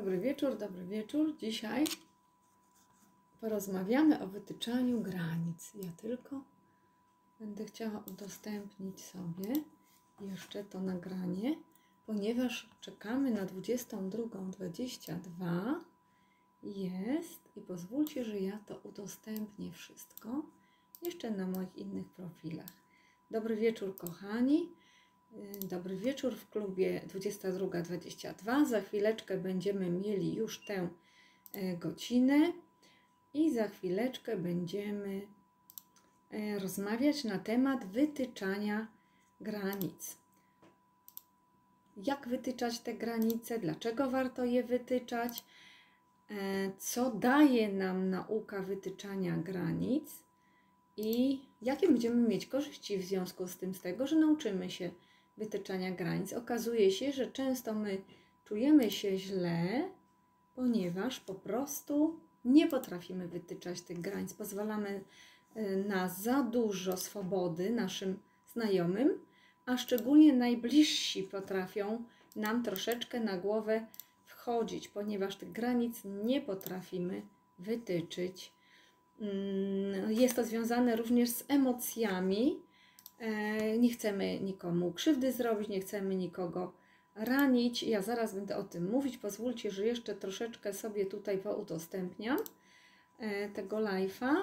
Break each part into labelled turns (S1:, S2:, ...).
S1: Dobry wieczór, dobry wieczór. Dzisiaj porozmawiamy o wytyczaniu granic. Ja tylko będę chciała udostępnić sobie jeszcze to nagranie, ponieważ czekamy na 22.22 jest i pozwólcie, że ja to udostępnię wszystko jeszcze na moich innych profilach. Dobry wieczór, kochani. Dobry wieczór w klubie 22.22. Za chwileczkę będziemy mieli już tę e, godzinę i za chwileczkę będziemy e, rozmawiać na temat wytyczania granic. Jak wytyczać te granice, dlaczego warto je wytyczać, e, co daje nam nauka wytyczania granic i jakie będziemy mieć korzyści w związku z tym, z tego, że nauczymy się wytyczania granic. Okazuje się, że często my czujemy się źle, ponieważ po prostu nie potrafimy wytyczać tych granic. Pozwalamy e, na za dużo swobody naszym znajomym, a szczególnie najbliżsi potrafią nam troszeczkę na głowę wchodzić, ponieważ tych granic nie potrafimy wytyczyć. Mm, jest to związane również z emocjami, nie chcemy nikomu krzywdy zrobić, nie chcemy nikogo ranić. Ja zaraz będę o tym mówić. Pozwólcie, że jeszcze troszeczkę sobie tutaj poudostępniam e, tego live'a,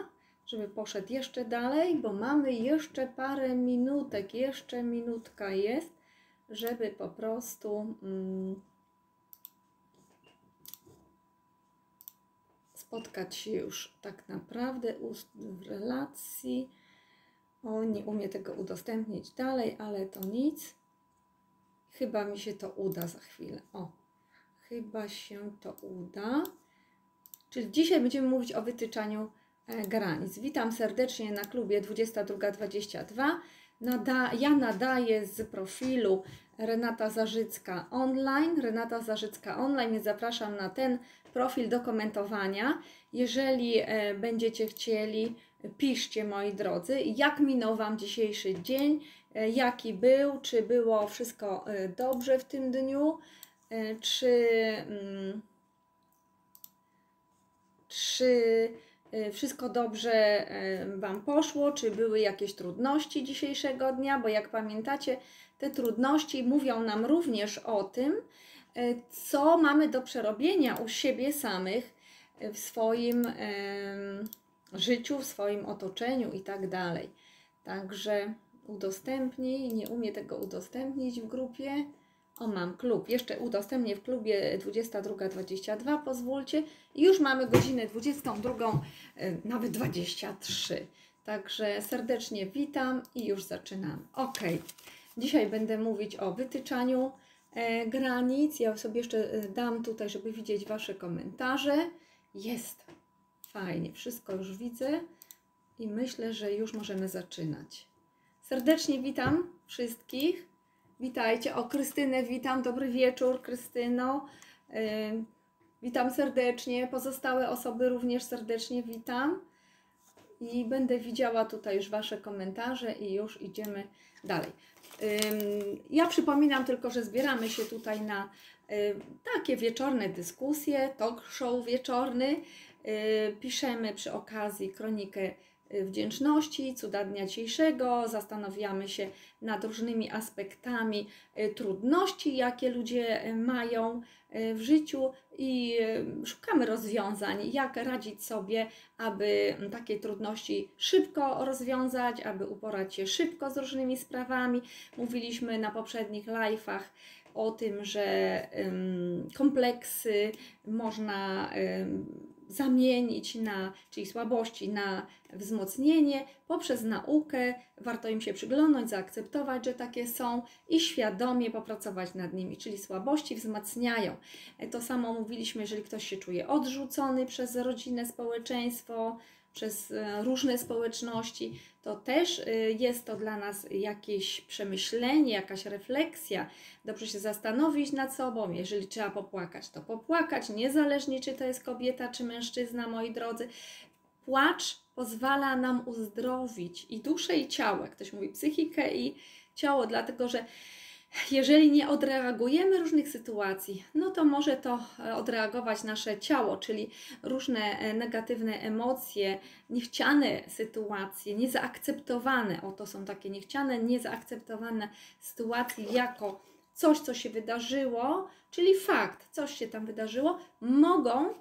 S1: żeby poszedł jeszcze dalej, bo mamy jeszcze parę minutek, jeszcze minutka jest, żeby po prostu mm, spotkać się już tak naprawdę w relacji o, nie umie tego udostępnić dalej, ale to nic. Chyba mi się to uda za chwilę. O, chyba się to uda. Czyli dzisiaj będziemy mówić o wytyczaniu e, granic. Witam serdecznie na klubie 2222. Nada, ja nadaję z profilu Renata Zarzycka online. Renata Zarzycka online, więc zapraszam na ten profil do komentowania. Jeżeli e, będziecie chcieli piszcie, moi drodzy, jak minął Wam dzisiejszy dzień, e, jaki był, czy było wszystko e, dobrze w tym dniu, e, czy, mm, czy wszystko dobrze Wam poszło, czy były jakieś trudności dzisiejszego dnia, bo jak pamiętacie, te trudności mówią nam również o tym, co mamy do przerobienia u siebie samych w swoim życiu, w swoim otoczeniu i tak dalej. Także udostępnij, nie umie tego udostępnić w grupie. O, mam klub. Jeszcze udostępnię w klubie 22.22, pozwólcie. I już mamy godzinę 22, e, nawet 23. Także serdecznie witam i już zaczynam. Ok, dzisiaj będę mówić o wytyczaniu e, granic. Ja sobie jeszcze e, dam tutaj, żeby widzieć Wasze komentarze. Jest Fajnie, wszystko już widzę i myślę, że już możemy zaczynać. Serdecznie witam wszystkich. Witajcie. O, Krystynę witam. Dobry wieczór, Krystyno. Yy, witam serdecznie. Pozostałe osoby również serdecznie witam. I będę widziała tutaj już Wasze komentarze i już idziemy dalej. Ja przypominam tylko, że zbieramy się tutaj na yy, takie wieczorne dyskusje, talk show wieczorny. Y, piszemy przy okazji kronikę y, wdzięczności, cuda dnia dzisiejszego, zastanawiamy się nad różnymi aspektami y, trudności, jakie ludzie mają w życiu i szukamy rozwiązań, jak radzić sobie, aby takie trudności szybko rozwiązać, aby uporać się szybko z różnymi sprawami. Mówiliśmy na poprzednich live'ach o tym, że kompleksy można zamienić na, czyli słabości na wzmocnienie poprzez naukę. Warto im się przyglądać, zaakceptować, że takie są i świadomie popracować nad nimi, czyli słabości wzmacniają. To samo mówiliśmy, jeżeli ktoś się czuje odrzucony przez rodzinę, społeczeństwo, przez e, różne społeczności, to też e, jest to dla nas jakieś przemyślenie, jakaś refleksja. Dobrze się zastanowić nad sobą. Jeżeli trzeba popłakać, to popłakać, niezależnie czy to jest kobieta, czy mężczyzna, moi drodzy. Płacz pozwala nam uzdrowić i duszę, i ciało. Jak ktoś mówi, psychikę i ciało, dlatego że jeżeli nie odreagujemy różnych sytuacji, no to może to e, odreagować nasze ciało, czyli różne e, negatywne emocje, niechciane sytuacje, niezaakceptowane. Oto są takie niechciane, niezaakceptowane sytuacje jako coś, co się wydarzyło, czyli fakt, coś się tam wydarzyło, mogą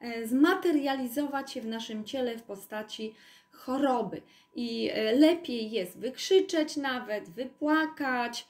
S1: e, zmaterializować się w naszym ciele w postaci choroby. I lepiej jest wykrzyczeć nawet, wypłakać,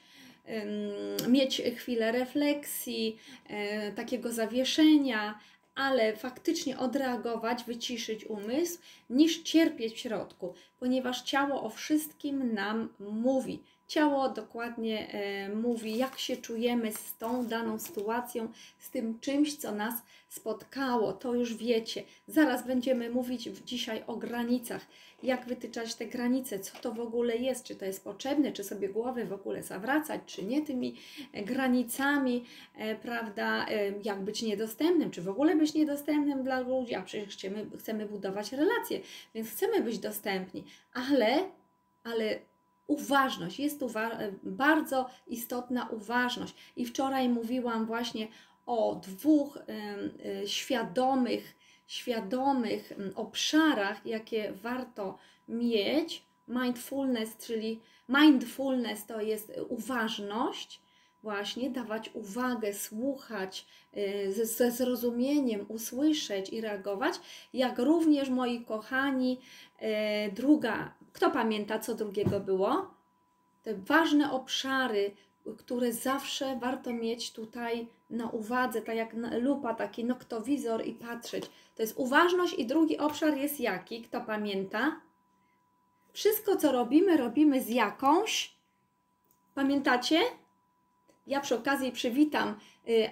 S1: mieć chwilę refleksji, e, takiego zawieszenia, ale faktycznie odreagować, wyciszyć umysł, niż cierpieć w środku, ponieważ ciało o wszystkim nam mówi. Ciało dokładnie e, mówi, jak się czujemy z tą daną sytuacją, z tym czymś, co nas spotkało. To już wiecie. Zaraz będziemy mówić dzisiaj o granicach. Jak wytyczać te granice, co to w ogóle jest, czy to jest potrzebne, czy sobie głowy w ogóle zawracać, czy nie tymi e, granicami, e, prawda? Jak być niedostępnym, czy w ogóle być niedostępnym dla ludzi, a przecież chcemy, chcemy budować relacje, więc chcemy być dostępni, ale, ale uważność, jest uwa bardzo istotna uważność. I wczoraj mówiłam właśnie o dwóch y, świadomych, świadomych obszarach, jakie warto mieć. Mindfulness, czyli mindfulness to jest uważność, właśnie dawać uwagę, słuchać, y, ze zrozumieniem, usłyszeć i reagować, jak również moi kochani, y, druga kto pamięta, co drugiego było? Te ważne obszary, które zawsze warto mieć tutaj na uwadze, tak jak lupa, taki noktowizor i patrzeć. To jest uważność i drugi obszar jest jaki? Kto pamięta? Wszystko, co robimy, robimy z jakąś. Pamiętacie? Ja przy okazji przywitam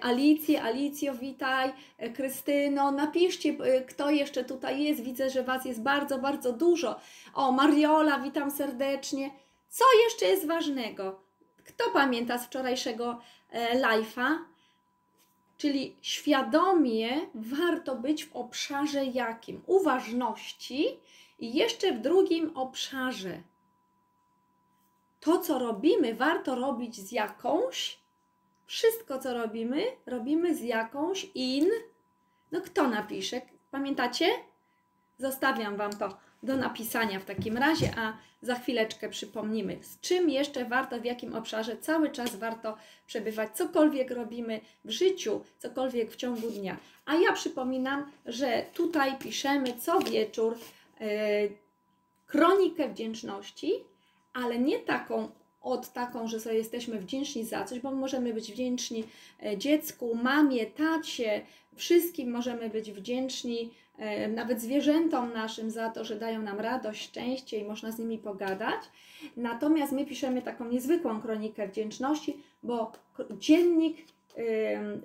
S1: Alicję. Alicjo, witaj. Y, Krystyno, napiszcie, y, kto jeszcze tutaj jest. Widzę, że Was jest bardzo, bardzo dużo. O, Mariola, witam serdecznie. Co jeszcze jest ważnego? Kto pamięta z wczorajszego e, live'a? Czyli świadomie warto być w obszarze jakim? Uważności i jeszcze w drugim obszarze. To, co robimy, warto robić z jakąś wszystko, co robimy, robimy z jakąś in. No kto napisze? Pamiętacie? Zostawiam Wam to do napisania w takim razie, a za chwileczkę przypomnimy, z czym jeszcze warto, w jakim obszarze cały czas warto przebywać, cokolwiek robimy w życiu, cokolwiek w ciągu dnia. A ja przypominam, że tutaj piszemy co wieczór yy, kronikę wdzięczności, ale nie taką od taką, że sobie jesteśmy wdzięczni za coś, bo możemy być wdzięczni e, dziecku, mamie, tacie, wszystkim możemy być wdzięczni, e, nawet zwierzętom naszym za to, że dają nam radość, szczęście i można z nimi pogadać. Natomiast my piszemy taką niezwykłą kronikę wdzięczności, bo dziennik,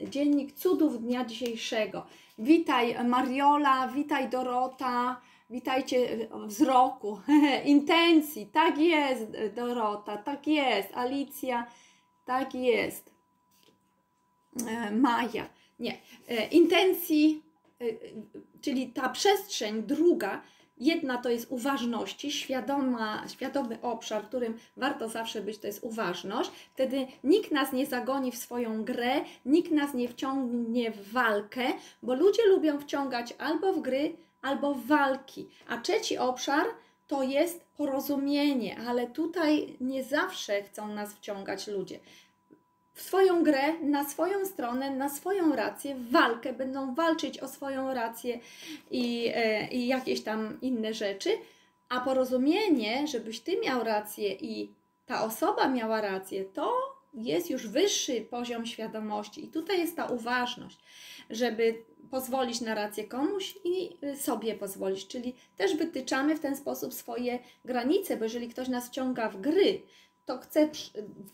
S1: dziennik cudów dnia dzisiejszego. Witaj Mariola, witaj Dorota, Witajcie wzroku, intencji. Tak jest, Dorota, tak jest, Alicja, tak jest. E, Maja. Nie. E, intencji, e, czyli ta przestrzeń druga, jedna to jest uważności, świadoma, świadomy obszar, w którym warto zawsze być, to jest uważność. Wtedy nikt nas nie zagoni w swoją grę, nikt nas nie wciągnie w walkę, bo ludzie lubią wciągać albo w gry, albo walki. A trzeci obszar to jest porozumienie, ale tutaj nie zawsze chcą nas wciągać ludzie. W swoją grę, na swoją stronę, na swoją rację, w walkę, będą walczyć o swoją rację i, e, i jakieś tam inne rzeczy, a porozumienie, żebyś ty miał rację i ta osoba miała rację, to jest już wyższy poziom świadomości. I tutaj jest ta uważność, żeby pozwolić na rację komuś i y, sobie pozwolić. Czyli też wytyczamy w ten sposób swoje granice, bo jeżeli ktoś nas wciąga w gry, to chce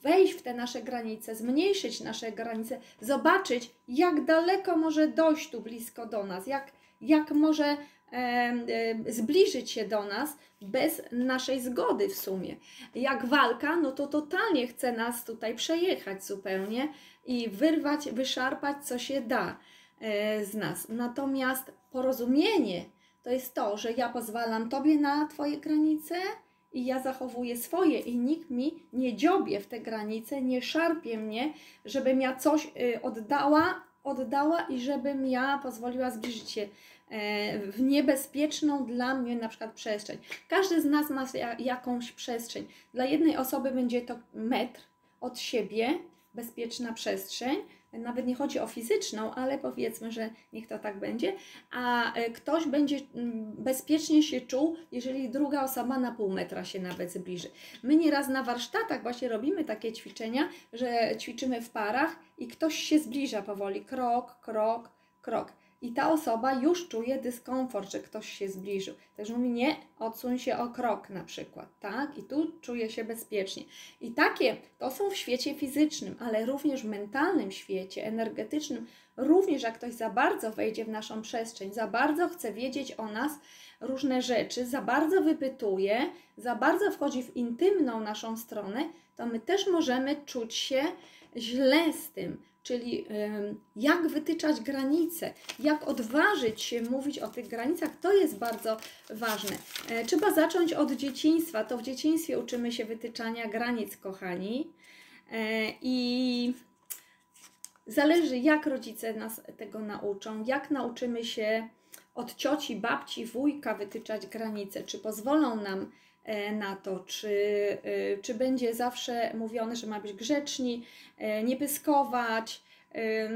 S1: wejść w te nasze granice, zmniejszyć nasze granice, zobaczyć, jak daleko może dojść tu blisko do nas, jak, jak może e, e, zbliżyć się do nas bez naszej zgody w sumie. Jak walka, no to totalnie chce nas tutaj przejechać zupełnie i wyrwać, wyszarpać, co się da. E, z nas. Natomiast porozumienie to jest to, że ja pozwalam Tobie na Twoje granice i ja zachowuję swoje i nikt mi nie dziobie w te granice, nie szarpie mnie, żebym ja coś y, oddała, oddała i żebym ja pozwoliła zbliżyć się e, w niebezpieczną dla mnie na przykład przestrzeń. Każdy z nas ma jakąś przestrzeń. Dla jednej osoby będzie to metr od siebie, bezpieczna przestrzeń, nawet nie chodzi o fizyczną, ale powiedzmy, że niech to tak będzie, a e, ktoś będzie mm, bezpiecznie się czuł, jeżeli druga osoba na pół metra się nawet zbliży. My nieraz na warsztatach właśnie robimy takie ćwiczenia, że ćwiczymy w parach i ktoś się zbliża powoli, krok, krok, krok i ta osoba już czuje dyskomfort, że ktoś się zbliżył. Także mówi, nie, odsuń się o krok na przykład, tak? I tu czuje się bezpiecznie. I takie to są w świecie fizycznym, ale również w mentalnym świecie, energetycznym, również jak ktoś za bardzo wejdzie w naszą przestrzeń, za bardzo chce wiedzieć o nas różne rzeczy, za bardzo wypytuje, za bardzo wchodzi w intymną naszą stronę, to my też możemy czuć się źle z tym, czyli jak wytyczać granice, jak odważyć się mówić o tych granicach, to jest bardzo ważne. E, trzeba zacząć od dzieciństwa. To w dzieciństwie uczymy się wytyczania granic, kochani. E, I zależy, jak rodzice nas tego nauczą, jak nauczymy się od cioci, babci, wujka wytyczać granice, czy pozwolą nam na to, czy, e, czy będzie zawsze mówione, że ma być grzeczni, e, nie pyskować,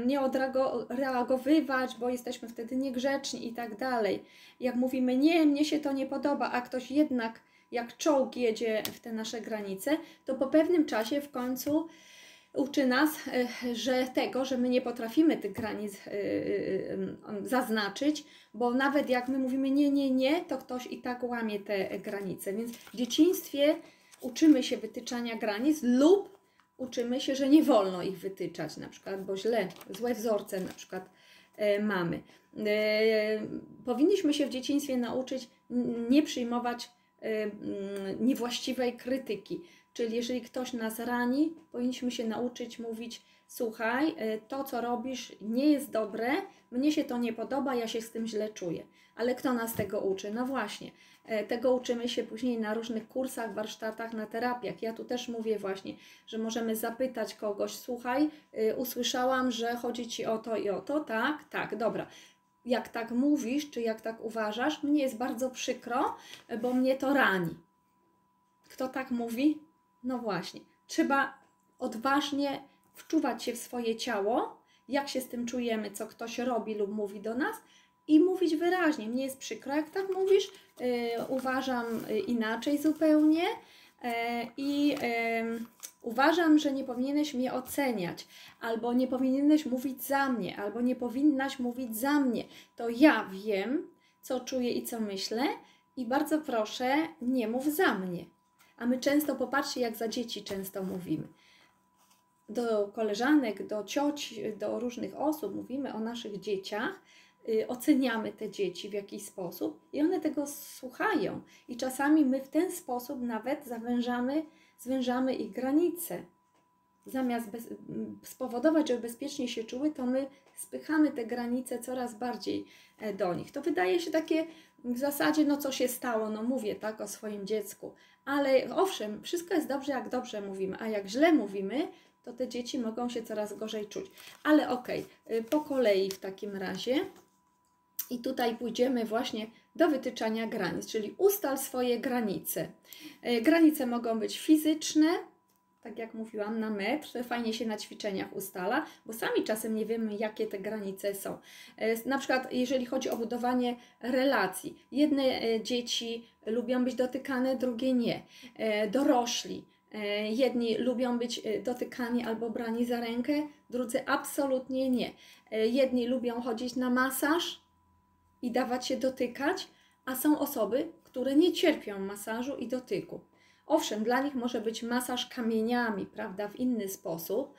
S1: nie odreagowywać, bo jesteśmy wtedy niegrzeczni i tak dalej. Jak mówimy, nie, mnie się to nie podoba, a ktoś jednak jak czołg jedzie w te nasze granice, to po pewnym czasie w końcu uczy nas, e, że tego, że my nie potrafimy tych granic e, e, zaznaczyć, bo nawet jak my mówimy nie, nie, nie, to ktoś i tak łamie te granice. Więc w dzieciństwie uczymy się wytyczania granic lub uczymy się, że nie wolno ich wytyczać, na przykład, bo źle, złe wzorce na przykład mamy. Powinniśmy się w dzieciństwie nauczyć nie przyjmować niewłaściwej krytyki Czyli jeżeli ktoś nas rani, powinniśmy się nauczyć mówić: Słuchaj, e, to co robisz nie jest dobre, mnie się to nie podoba, ja się z tym źle czuję. Ale kto nas tego uczy? No właśnie, e, tego uczymy się później na różnych kursach, warsztatach, na terapiach. Ja tu też mówię właśnie, że możemy zapytać kogoś: Słuchaj, e, usłyszałam, że chodzi ci o to i o to, tak, tak, dobra jak tak mówisz, czy jak tak uważasz, mnie jest bardzo przykro, bo mnie to rani. Kto tak mówi? No właśnie, trzeba odważnie wczuwać się w swoje ciało, jak się z tym czujemy, co ktoś robi lub mówi do nas i mówić wyraźnie. Mnie jest przykro, jak tak mówisz, yy, uważam y, inaczej zupełnie yy, i yy, uważam, że nie powinieneś mnie oceniać, albo nie powinieneś mówić za mnie, albo nie powinnaś mówić za mnie. To ja wiem, co czuję i co myślę i bardzo proszę, nie mów za mnie. A my często, popatrzcie, jak za dzieci często mówimy. Do koleżanek, do cioć, do różnych osób mówimy o naszych dzieciach, yy, oceniamy te dzieci w jakiś sposób i one tego słuchają. I czasami my w ten sposób nawet zawężamy, zwężamy ich granice. Zamiast bez, spowodować, żeby bezpiecznie się czuły, to my spychamy te granice coraz bardziej e, do nich. To wydaje się takie w zasadzie, no co się stało, no mówię tak o swoim dziecku, ale owszem, wszystko jest dobrze, jak dobrze mówimy, a jak źle mówimy, to te dzieci mogą się coraz gorzej czuć. Ale okej, okay, po kolei w takim razie. I tutaj pójdziemy właśnie do wytyczania granic, czyli ustal swoje granice. Y, granice mogą być fizyczne, tak jak mówiłam, na metr. Fajnie się na ćwiczeniach ustala, bo sami czasem nie wiemy, jakie te granice są. E, na przykład, jeżeli chodzi o budowanie relacji, jedne e, dzieci lubią być dotykane, drugie nie. E, dorośli. Jedni lubią być dotykani albo brani za rękę, drudzy absolutnie nie. Jedni lubią chodzić na masaż i dawać się dotykać, a są osoby, które nie cierpią masażu i dotyku. Owszem, dla nich może być masaż kamieniami, prawda, w inny sposób,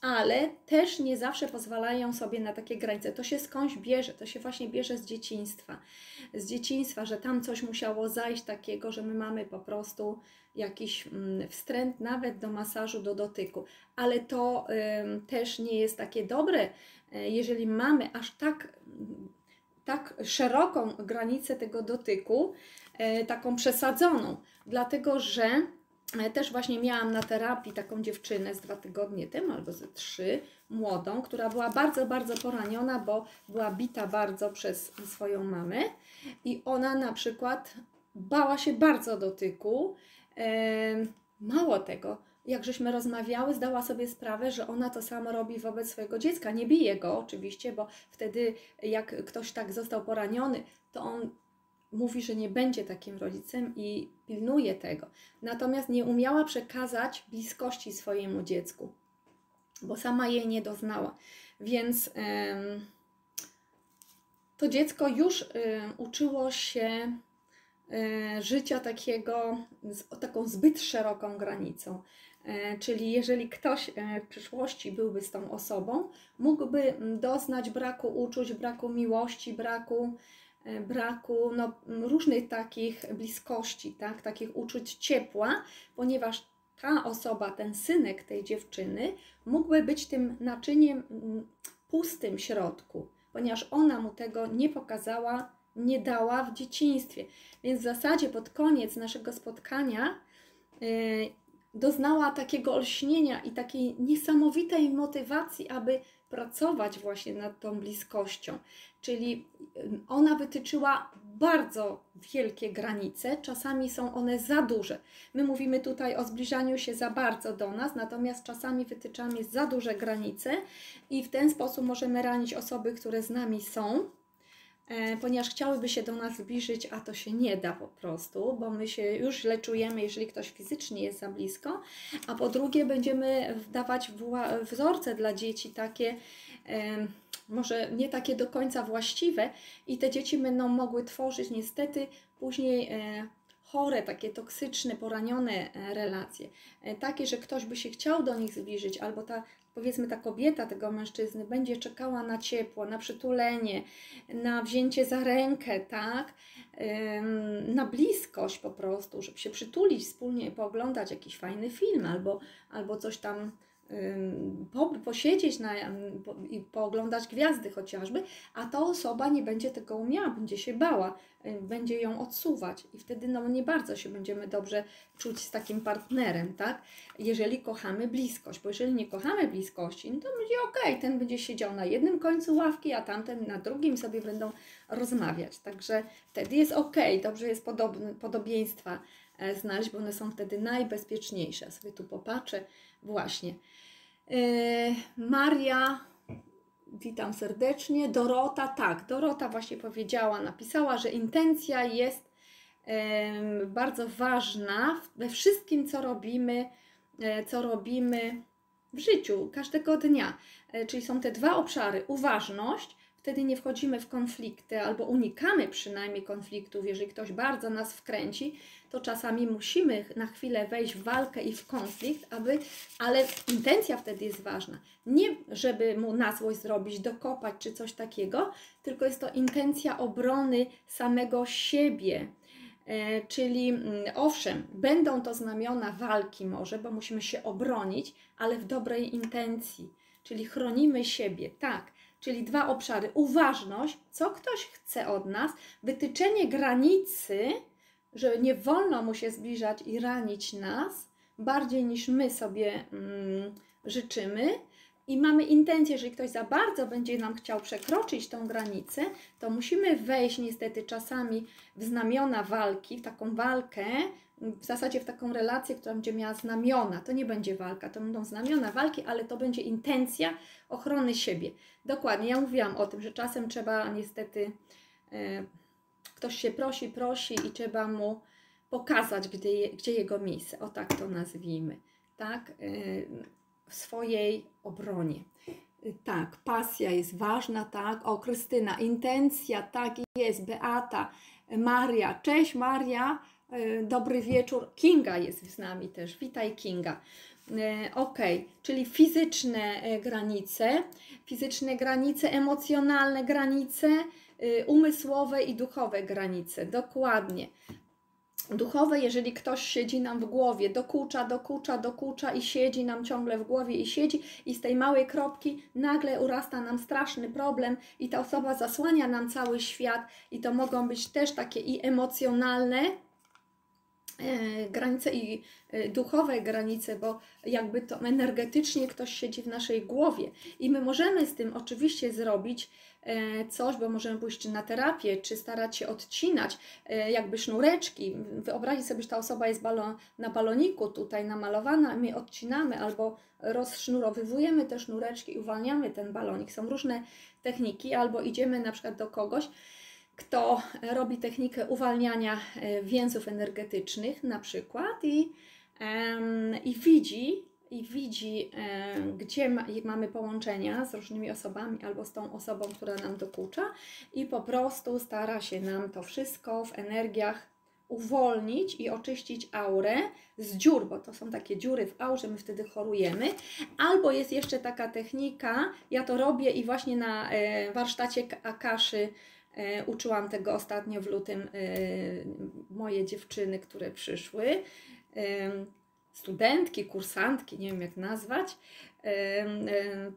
S1: ale też nie zawsze pozwalają sobie na takie granice. To się skądś bierze, to się właśnie bierze z dzieciństwa. Z dzieciństwa, że tam coś musiało zajść takiego, że my mamy po prostu jakiś mm, wstręt nawet do masażu, do dotyku. Ale to też nie jest takie dobre, y, jeżeli mamy aż tak, tak szeroką granicę tego dotyku, e, taką przesadzoną, dlatego że e, też właśnie miałam na terapii taką dziewczynę z dwa tygodnie temu albo ze trzy, młodą, która była bardzo, bardzo poraniona, bo była bita bardzo przez swoją mamę i ona na przykład bała się bardzo dotyku. Mało tego, jak żeśmy rozmawiały, zdała sobie sprawę, że ona to samo robi wobec swojego dziecka. Nie bije go oczywiście, bo wtedy jak ktoś tak został poraniony, to on mówi, że nie będzie takim rodzicem i pilnuje tego. Natomiast nie umiała przekazać bliskości swojemu dziecku, bo sama jej nie doznała. Więc to dziecko już uczyło się e, życia takiego z taką zbyt szeroką granicą. E, czyli jeżeli ktoś e, w przyszłości byłby z tą osobą, mógłby doznać braku uczuć, braku miłości, braku, braku no, różnych takich bliskości, tak? takich uczuć ciepła, ponieważ ta osoba, ten synek tej dziewczyny, mógłby być tym naczyniem pustym w środku, ponieważ ona mu tego nie pokazała, nie dała w dzieciństwie. Więc w zasadzie pod koniec naszego spotkania doznała takiego olśnienia i takiej niesamowitej motywacji, aby pracować właśnie nad tą bliskością. Czyli ona wytyczyła bardzo wielkie granice, czasami są one za duże. My mówimy tutaj o zbliżaniu się za bardzo do nas, natomiast czasami wytyczamy za duże granice i w ten sposób możemy ranić osoby, które z nami są ponieważ chciałyby się do nas zbliżyć, a to się nie da po prostu, bo my się już źle czujemy, jeżeli ktoś fizycznie jest za blisko, a po drugie będziemy dawać wzorce dla dzieci takie, może nie takie do końca właściwe i te dzieci będą mogły tworzyć niestety później e, chore, takie toksyczne, poranione e, relacje. Takie, że ktoś by się chciał do nich zbliżyć, albo ta powiedzmy ta kobieta tego mężczyzny będzie czekała na ciepło, na przytulenie, na wzięcie za rękę, tak? Na bliskość po prostu, żeby się przytulić wspólnie i pooglądać jakiś fajny film albo, albo coś tam po, posiedzieć na, po, i pooglądać gwiazdy chociażby, a ta osoba nie będzie tego umiała, będzie się bała, będzie ją odsuwać i wtedy no, nie bardzo się będziemy dobrze czuć z takim partnerem, tak? Jeżeli kochamy bliskość, bo jeżeli nie kochamy bliskości, no to będzie ok, ten będzie siedział na jednym końcu ławki, a tamten na drugim sobie będą rozmawiać, także wtedy jest ok, dobrze jest podobny, podobieństwa e, znaleźć, bo one są wtedy najbezpieczniejsze. Ja sobie tu popatrzę, właśnie. E, Maria, witam serdecznie. Dorota, tak, Dorota właśnie powiedziała, napisała, że intencja jest bardzo ważna we wszystkim, co robimy, e, co robimy w życiu, każdego dnia. E, czyli są te dwa obszary: uważność wtedy nie wchodzimy w konflikty albo unikamy przynajmniej konfliktów. Jeżeli ktoś bardzo nas wkręci, to czasami musimy na chwilę wejść w walkę i w konflikt, aby, ale intencja wtedy jest ważna. Nie, żeby mu na złość zrobić, dokopać czy coś takiego, tylko jest to intencja obrony samego siebie. E, czyli mm, owszem, będą to znamiona walki może, bo musimy się obronić, ale w dobrej intencji. Czyli chronimy siebie, tak, czyli dwa obszary: uważność, co ktoś chce od nas, wytyczenie granicy, że nie wolno mu się zbliżać i ranić nas bardziej niż my sobie mm, życzymy. I mamy intencję, jeżeli ktoś za bardzo będzie nam chciał przekroczyć tą granicę, to musimy wejść niestety czasami w znamiona walki, w taką walkę, w zasadzie w taką relację, która będzie miała znamiona. To nie będzie walka, to będą znamiona walki, ale to będzie intencja ochrony siebie. Dokładnie, ja mówiłam o tym, że czasem trzeba niestety, e, ktoś się prosi, prosi i trzeba mu pokazać, gdzie, gdzie jego miejsce, o tak to nazwijmy, tak, e, w swojej obronie. Tak, pasja jest ważna, tak. O, Krystyna, intencja, tak jest. Beata, Maria. Cześć Maria, dobry wieczór. Kinga jest z nami też. Witaj Kinga. E, ok, czyli fizyczne e, granice, fizyczne granice, emocjonalne granice, umysłowe i duchowe granice. Dokładnie. duchowe, jeżeli ktoś siedzi nam w głowie, dokucza, dokucza, dokucza i siedzi nam ciągle w głowie i siedzi i z tej małej kropki nagle urasta nam straszny problem i ta osoba zasłania nam cały świat i to mogą być też takie i emocjonalne, E, granice i e, duchowe granice, bo jakby to energetycznie ktoś siedzi w naszej głowie i my możemy z tym oczywiście zrobić e, coś, bo możemy pójść na terapię, czy starać się odcinać jakby sznureczki. Wyobrazić sobie, że ta osoba jest balon, na baloniku tutaj namalowana, my odcinamy albo rozsznurowywujemy te sznureczki i uwalniamy ten balonik. Są różne techniki, albo idziemy na przykład do kogoś, kto robi technikę uwalniania e, więzów energetycznych na przykład i, i widzi, i widzi, gdzie ma, mamy połączenia z różnymi osobami albo z tą osobą, która nam dokucza i po prostu stara się nam to wszystko w energiach uwolnić i oczyścić aurę z dziur, bo to są takie dziury w aurze, my wtedy chorujemy. Albo jest jeszcze taka technika, ja to robię i właśnie na e, warsztacie Akaszy uczyłam tego ostatnio w lutym e, moje dziewczyny, które przyszły, e, studentki, kursantki, nie wiem jak nazwać,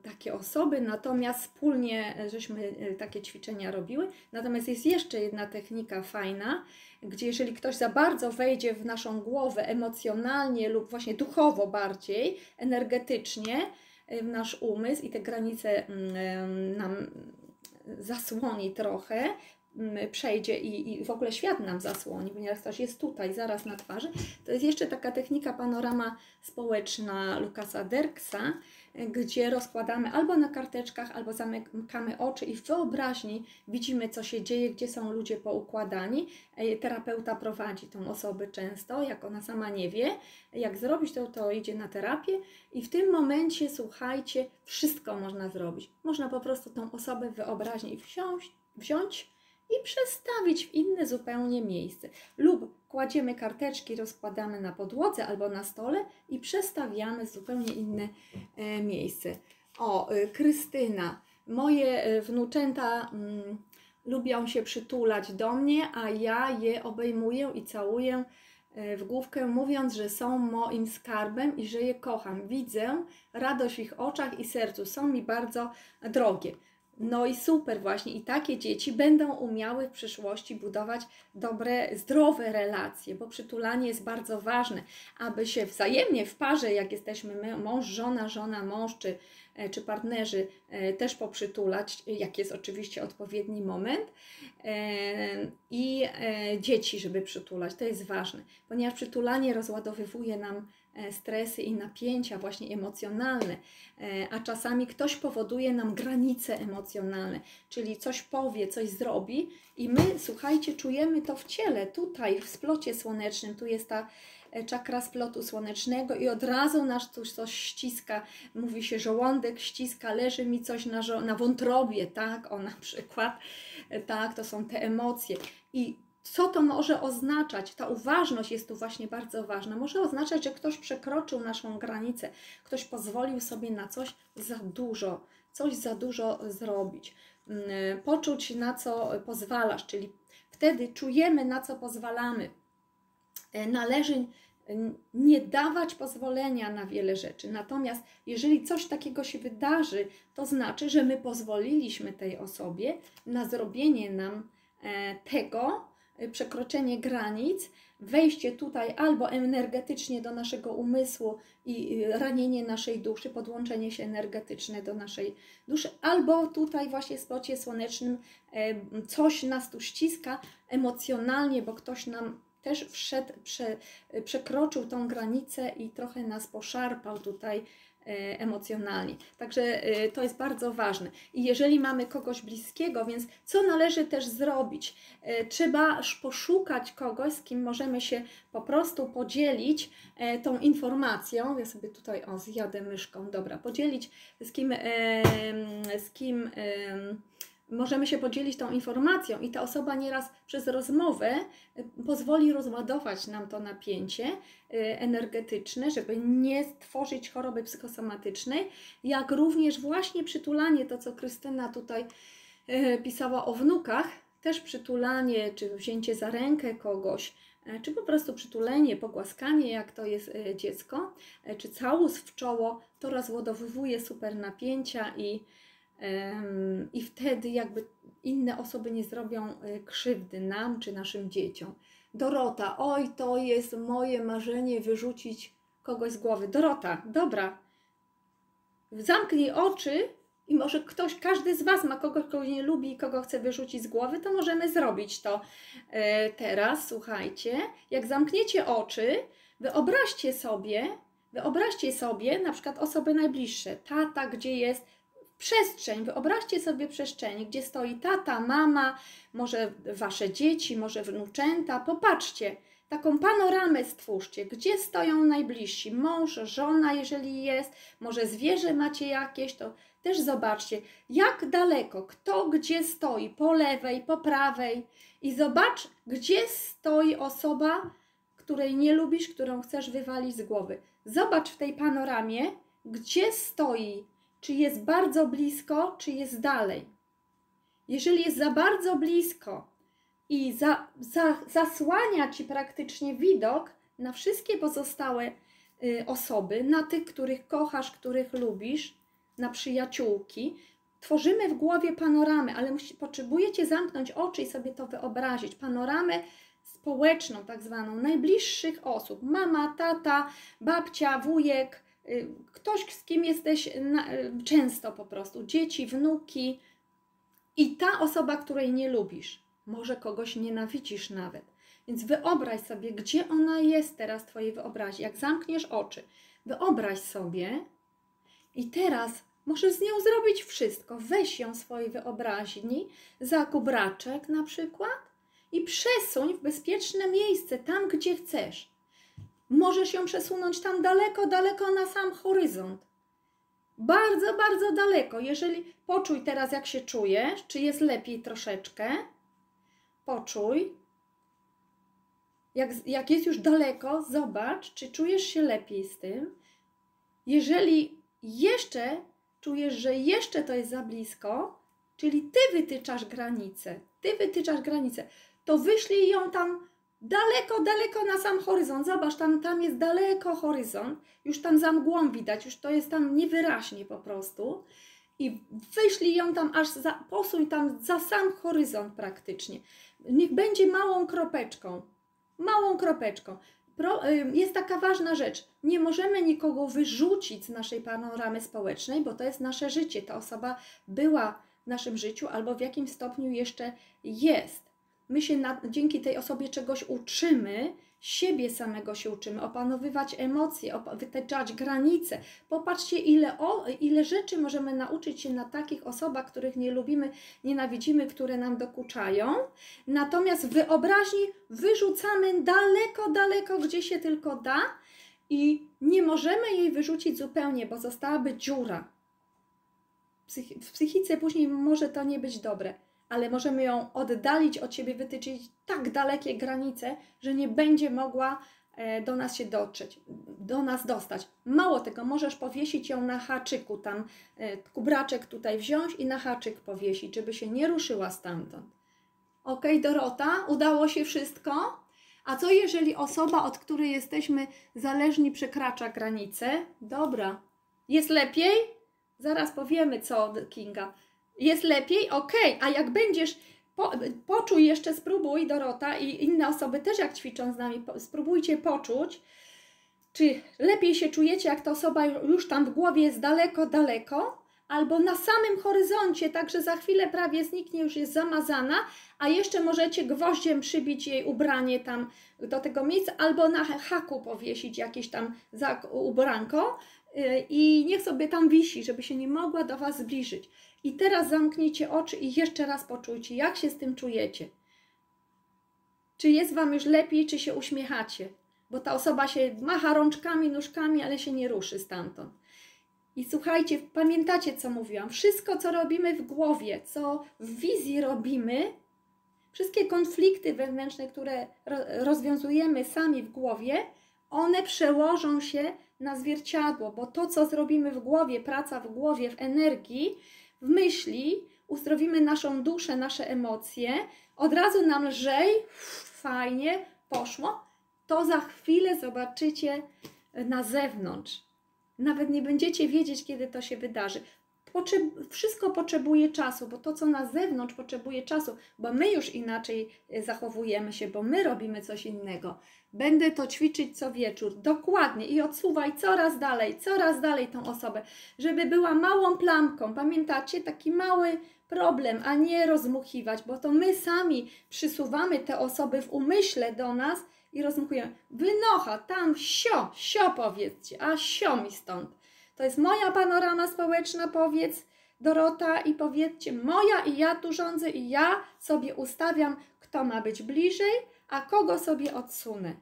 S1: takie osoby, natomiast wspólnie żeśmy takie ćwiczenia robiły. Natomiast jest jeszcze jedna technika fajna, gdzie jeżeli ktoś za bardzo wejdzie w naszą głowę emocjonalnie lub właśnie duchowo bardziej, energetycznie, w nasz umysł i te granice mm, nam zasłoni trochę, mm, przejdzie i, i w ogóle świat nam zasłoni, ponieważ ktoś jest tutaj, zaraz na twarzy. To jest jeszcze taka technika panorama społeczna Lukasa Derksa, gdzie rozkładamy albo na karteczkach, albo zamykamy oczy i w wyobraźni widzimy, co się dzieje, gdzie są ludzie poukładani. E, terapeuta prowadzi tą osobę często, jak ona sama nie wie, jak zrobić to, to idzie na terapię i w tym momencie, słuchajcie, wszystko można zrobić. Można po prostu tą osobę wyobraźni wziąć, wziąć i przestawić w inne zupełnie miejsce. Lub kładziemy karteczki, rozkładamy na podłodze albo na stole i przestawiamy w zupełnie inne e, miejsce. O, e, Krystyna, moje e, wnuczęta mm, lubią się przytulać do mnie, a ja je obejmuję i całuję w główkę, mówiąc, że są moim skarbem i że je kocham. Widzę radość w ich oczach i sercu, są mi bardzo drogie. No i super właśnie. I takie dzieci będą umiały w przyszłości budować dobre, zdrowe relacje, bo przytulanie jest bardzo ważne, aby się wzajemnie w parze, jak jesteśmy my, mąż, żona, żona, mąż czy, e, czy partnerzy, e, też poprzytulać, jak jest oczywiście odpowiedni moment. E, I dzieci, żeby przytulać. To jest ważne, ponieważ przytulanie rozładowywuje nam stresy i napięcia właśnie emocjonalne, e, a czasami ktoś powoduje nam granice emocjonalne, czyli coś powie, coś zrobi i my, słuchajcie, czujemy to w ciele, tutaj w splocie słonecznym, tu jest ta e, czakra splotu słonecznego i od razu nasz tu coś ściska, mówi się żołądek ściska, leży mi coś na, na wątrobie, tak, o na przykład, tak, to są te emocje. I co to może oznaczać? Ta uważność jest tu właśnie bardzo ważna. Może oznaczać, że ktoś przekroczył naszą granicę, ktoś pozwolił sobie na coś za dużo, coś za dużo zrobić. Mm, poczuć, na co pozwalasz, czyli wtedy czujemy, na co pozwalamy. E, należy nie dawać pozwolenia na wiele rzeczy. Natomiast jeżeli coś takiego się wydarzy, to znaczy, że my pozwoliliśmy tej osobie na zrobienie nam e, tego, przekroczenie granic, wejście tutaj albo energetycznie do naszego umysłu i y, ranienie naszej duszy, podłączenie się energetyczne do naszej duszy, albo tutaj właśnie w spocie słonecznym coś nas tu ściska emocjonalnie, bo ktoś nam też wszedł, prze, przekroczył tą granicę i trochę nas poszarpał tutaj E, emocjonalnie. Także e, to jest bardzo ważne. I jeżeli mamy kogoś bliskiego, więc co należy też zrobić? E, trzeba poszukać kogoś, z kim możemy się po prostu podzielić tą informacją. Ja sobie tutaj, o, zjadę myszką, dobra, podzielić z kim, z kim możemy się podzielić tą informacją i ta osoba nieraz przez rozmowę y, pozwoli rozładować nam to napięcie y, energetyczne, żeby nie stworzyć choroby psychosomatycznej, jak również właśnie przytulanie, to co Krystyna tutaj y, pisała o wnukach, też przytulanie czy wzięcie za rękę kogoś, czy po prostu przytulenie, pogłaskanie, jak to jest dziecko, czy całus w czoło, to rozładowywuje super napięcia i, i wtedy jakby inne osoby nie zrobią krzywdy nam czy naszym dzieciom. Dorota, oj, to jest moje marzenie wyrzucić kogoś z głowy. Dorota, dobra, zamknij oczy i może ktoś, każdy z Was ma kogoś, kogo nie lubi i kogo chce wyrzucić z głowy, to możemy zrobić to e, teraz. Słuchajcie, jak zamkniecie oczy, wyobraźcie sobie, wyobraźcie sobie na przykład osoby najbliższe, tata, gdzie jest przestrzeń, wyobraźcie sobie przestrzeń, gdzie stoi tata, mama, może Wasze dzieci, może wnuczęta, popatrzcie, taką panoramę stwórzcie, gdzie stoją najbliżsi, mąż, żona, jeżeli jest, może zwierzę macie jakieś, to też zobaczcie, jak daleko, kto gdzie stoi, po lewej, po prawej. I zobacz, gdzie stoi osoba, której nie lubisz, którą chcesz wywalić z głowy. Zobacz w tej panoramie, gdzie stoi, czy jest bardzo blisko, czy jest dalej. Jeżeli jest za bardzo blisko i za, za, zasłania ci praktycznie widok na wszystkie pozostałe y, osoby, na tych, których kochasz, których lubisz, na przyjaciółki, tworzymy w głowie panoramę, ale musi, potrzebujecie zamknąć oczy i sobie to wyobrazić. Panoramę społeczną, tak zwaną, najbliższych osób. Mama, tata, babcia, wujek, ktoś, z kim jesteś na, y, często po prostu, dzieci, wnuki. I ta osoba, której nie lubisz, może kogoś nienawidzisz nawet. Więc wyobraź sobie, gdzie ona jest teraz w Twojej wyobraźni. Jak zamkniesz oczy, wyobraź sobie, i teraz możesz z nią zrobić wszystko. Weź ją swojej wyobraźni, zakup raczek na przykład i przesuń w bezpieczne miejsce, tam gdzie chcesz. Możesz ją przesunąć tam daleko, daleko na sam horyzont. Bardzo, bardzo daleko. Jeżeli poczuj teraz, jak się czujesz, czy jest lepiej troszeczkę, poczuj. Jak, jak jest już daleko, zobacz, czy czujesz się lepiej z tym. Jeżeli jeszcze czujesz, że jeszcze to jest za blisko, czyli ty wytyczasz granicę, ty wytyczasz granicę, to wyślij ją tam daleko, daleko na sam horyzont. Zobacz, tam, tam jest daleko horyzont, już tam za mgłą widać, już to jest tam niewyraźnie po prostu. I wyślij ją tam aż za, posuń tam za sam horyzont praktycznie. Niech będzie małą kropeczką. Małą kropeczką. Pro, jest taka ważna rzecz. Nie możemy nikogo wyrzucić z naszej panoramy społecznej, bo to jest nasze życie. Ta osoba była w naszym życiu albo w jakimś stopniu jeszcze jest. My się na, dzięki tej osobie czegoś uczymy, siebie samego się uczymy, opanowywać emocje, op wytyczać granice. Popatrzcie, ile, o, ile rzeczy możemy nauczyć się na takich osobach, których nie lubimy, nienawidzimy, które nam dokuczają. Natomiast wyobraźni wyrzucamy daleko, daleko, gdzie się tylko da i nie możemy jej wyrzucić zupełnie, bo zostałaby dziura. w psychice później może to nie być dobre ale możemy ją oddalić od siebie, wytyczyć tak dalekie granice, że nie będzie mogła e, do nas się dotrzeć, do nas dostać. Mało tego, możesz powiesić ją na haczyku, tam e, kubraczek tutaj wziąć i na haczyk powiesić, żeby się nie ruszyła stamtąd. Ok, Dorota, udało się wszystko? A co jeżeli osoba, od której jesteśmy zależni, przekracza granicę? Dobra. Jest lepiej? Zaraz powiemy co, Kinga. Jest lepiej? Okej, okay. a jak będziesz, po, poczuj jeszcze, spróbuj, Dorota i inne osoby też jak ćwiczą z nami, spróbujcie poczuć, czy lepiej się czujecie, jak ta osoba już tam w głowie jest daleko, daleko, albo na samym horyzoncie, także za chwilę prawie zniknie, już jest zamazana, a jeszcze możecie gwoździem przybić jej ubranie tam do tego miejsca, albo na haku powiesić jakieś tam ubranko y, i niech sobie tam wisi, żeby się nie mogła do Was zbliżyć. I teraz zamknijcie oczy i jeszcze raz poczujcie, jak się z tym czujecie. Czy jest Wam już lepiej, czy się uśmiechacie? Bo ta osoba się macha rączkami, nóżkami, ale się nie ruszy stamtąd. I słuchajcie, pamiętacie, co mówiłam? Wszystko, co robimy w głowie, co w wizji robimy, wszystkie konflikty wewnętrzne, które rozwiązujemy sami w głowie, one przełożą się na zwierciadło, bo to, co zrobimy w głowie, praca w głowie, w energii, w myśli, uzdrowimy naszą duszę, nasze emocje, od razu nam lżej, fajnie, poszło, to za chwilę zobaczycie na zewnątrz. Nawet nie będziecie wiedzieć, kiedy to się wydarzy. Wszystko potrzebuje czasu, bo to, co na zewnątrz, potrzebuje czasu, bo my już inaczej e, zachowujemy się, bo my robimy coś innego. Będę to ćwiczyć co wieczór, dokładnie i odsuwaj coraz dalej, coraz dalej tą osobę, żeby była małą plamką. Pamiętacie, taki mały problem, a nie rozmuchiwać, bo to my sami przysuwamy te osoby w umyśle do nas i rozmuchujemy. Wynocha, tam sio, sio powiedzcie, a sio mi stąd. To jest moja panorama społeczna, powiedz Dorota i powiedzcie, moja i ja tu rządzę i ja sobie ustawiam, kto ma być bliżej, a kogo sobie odsunę.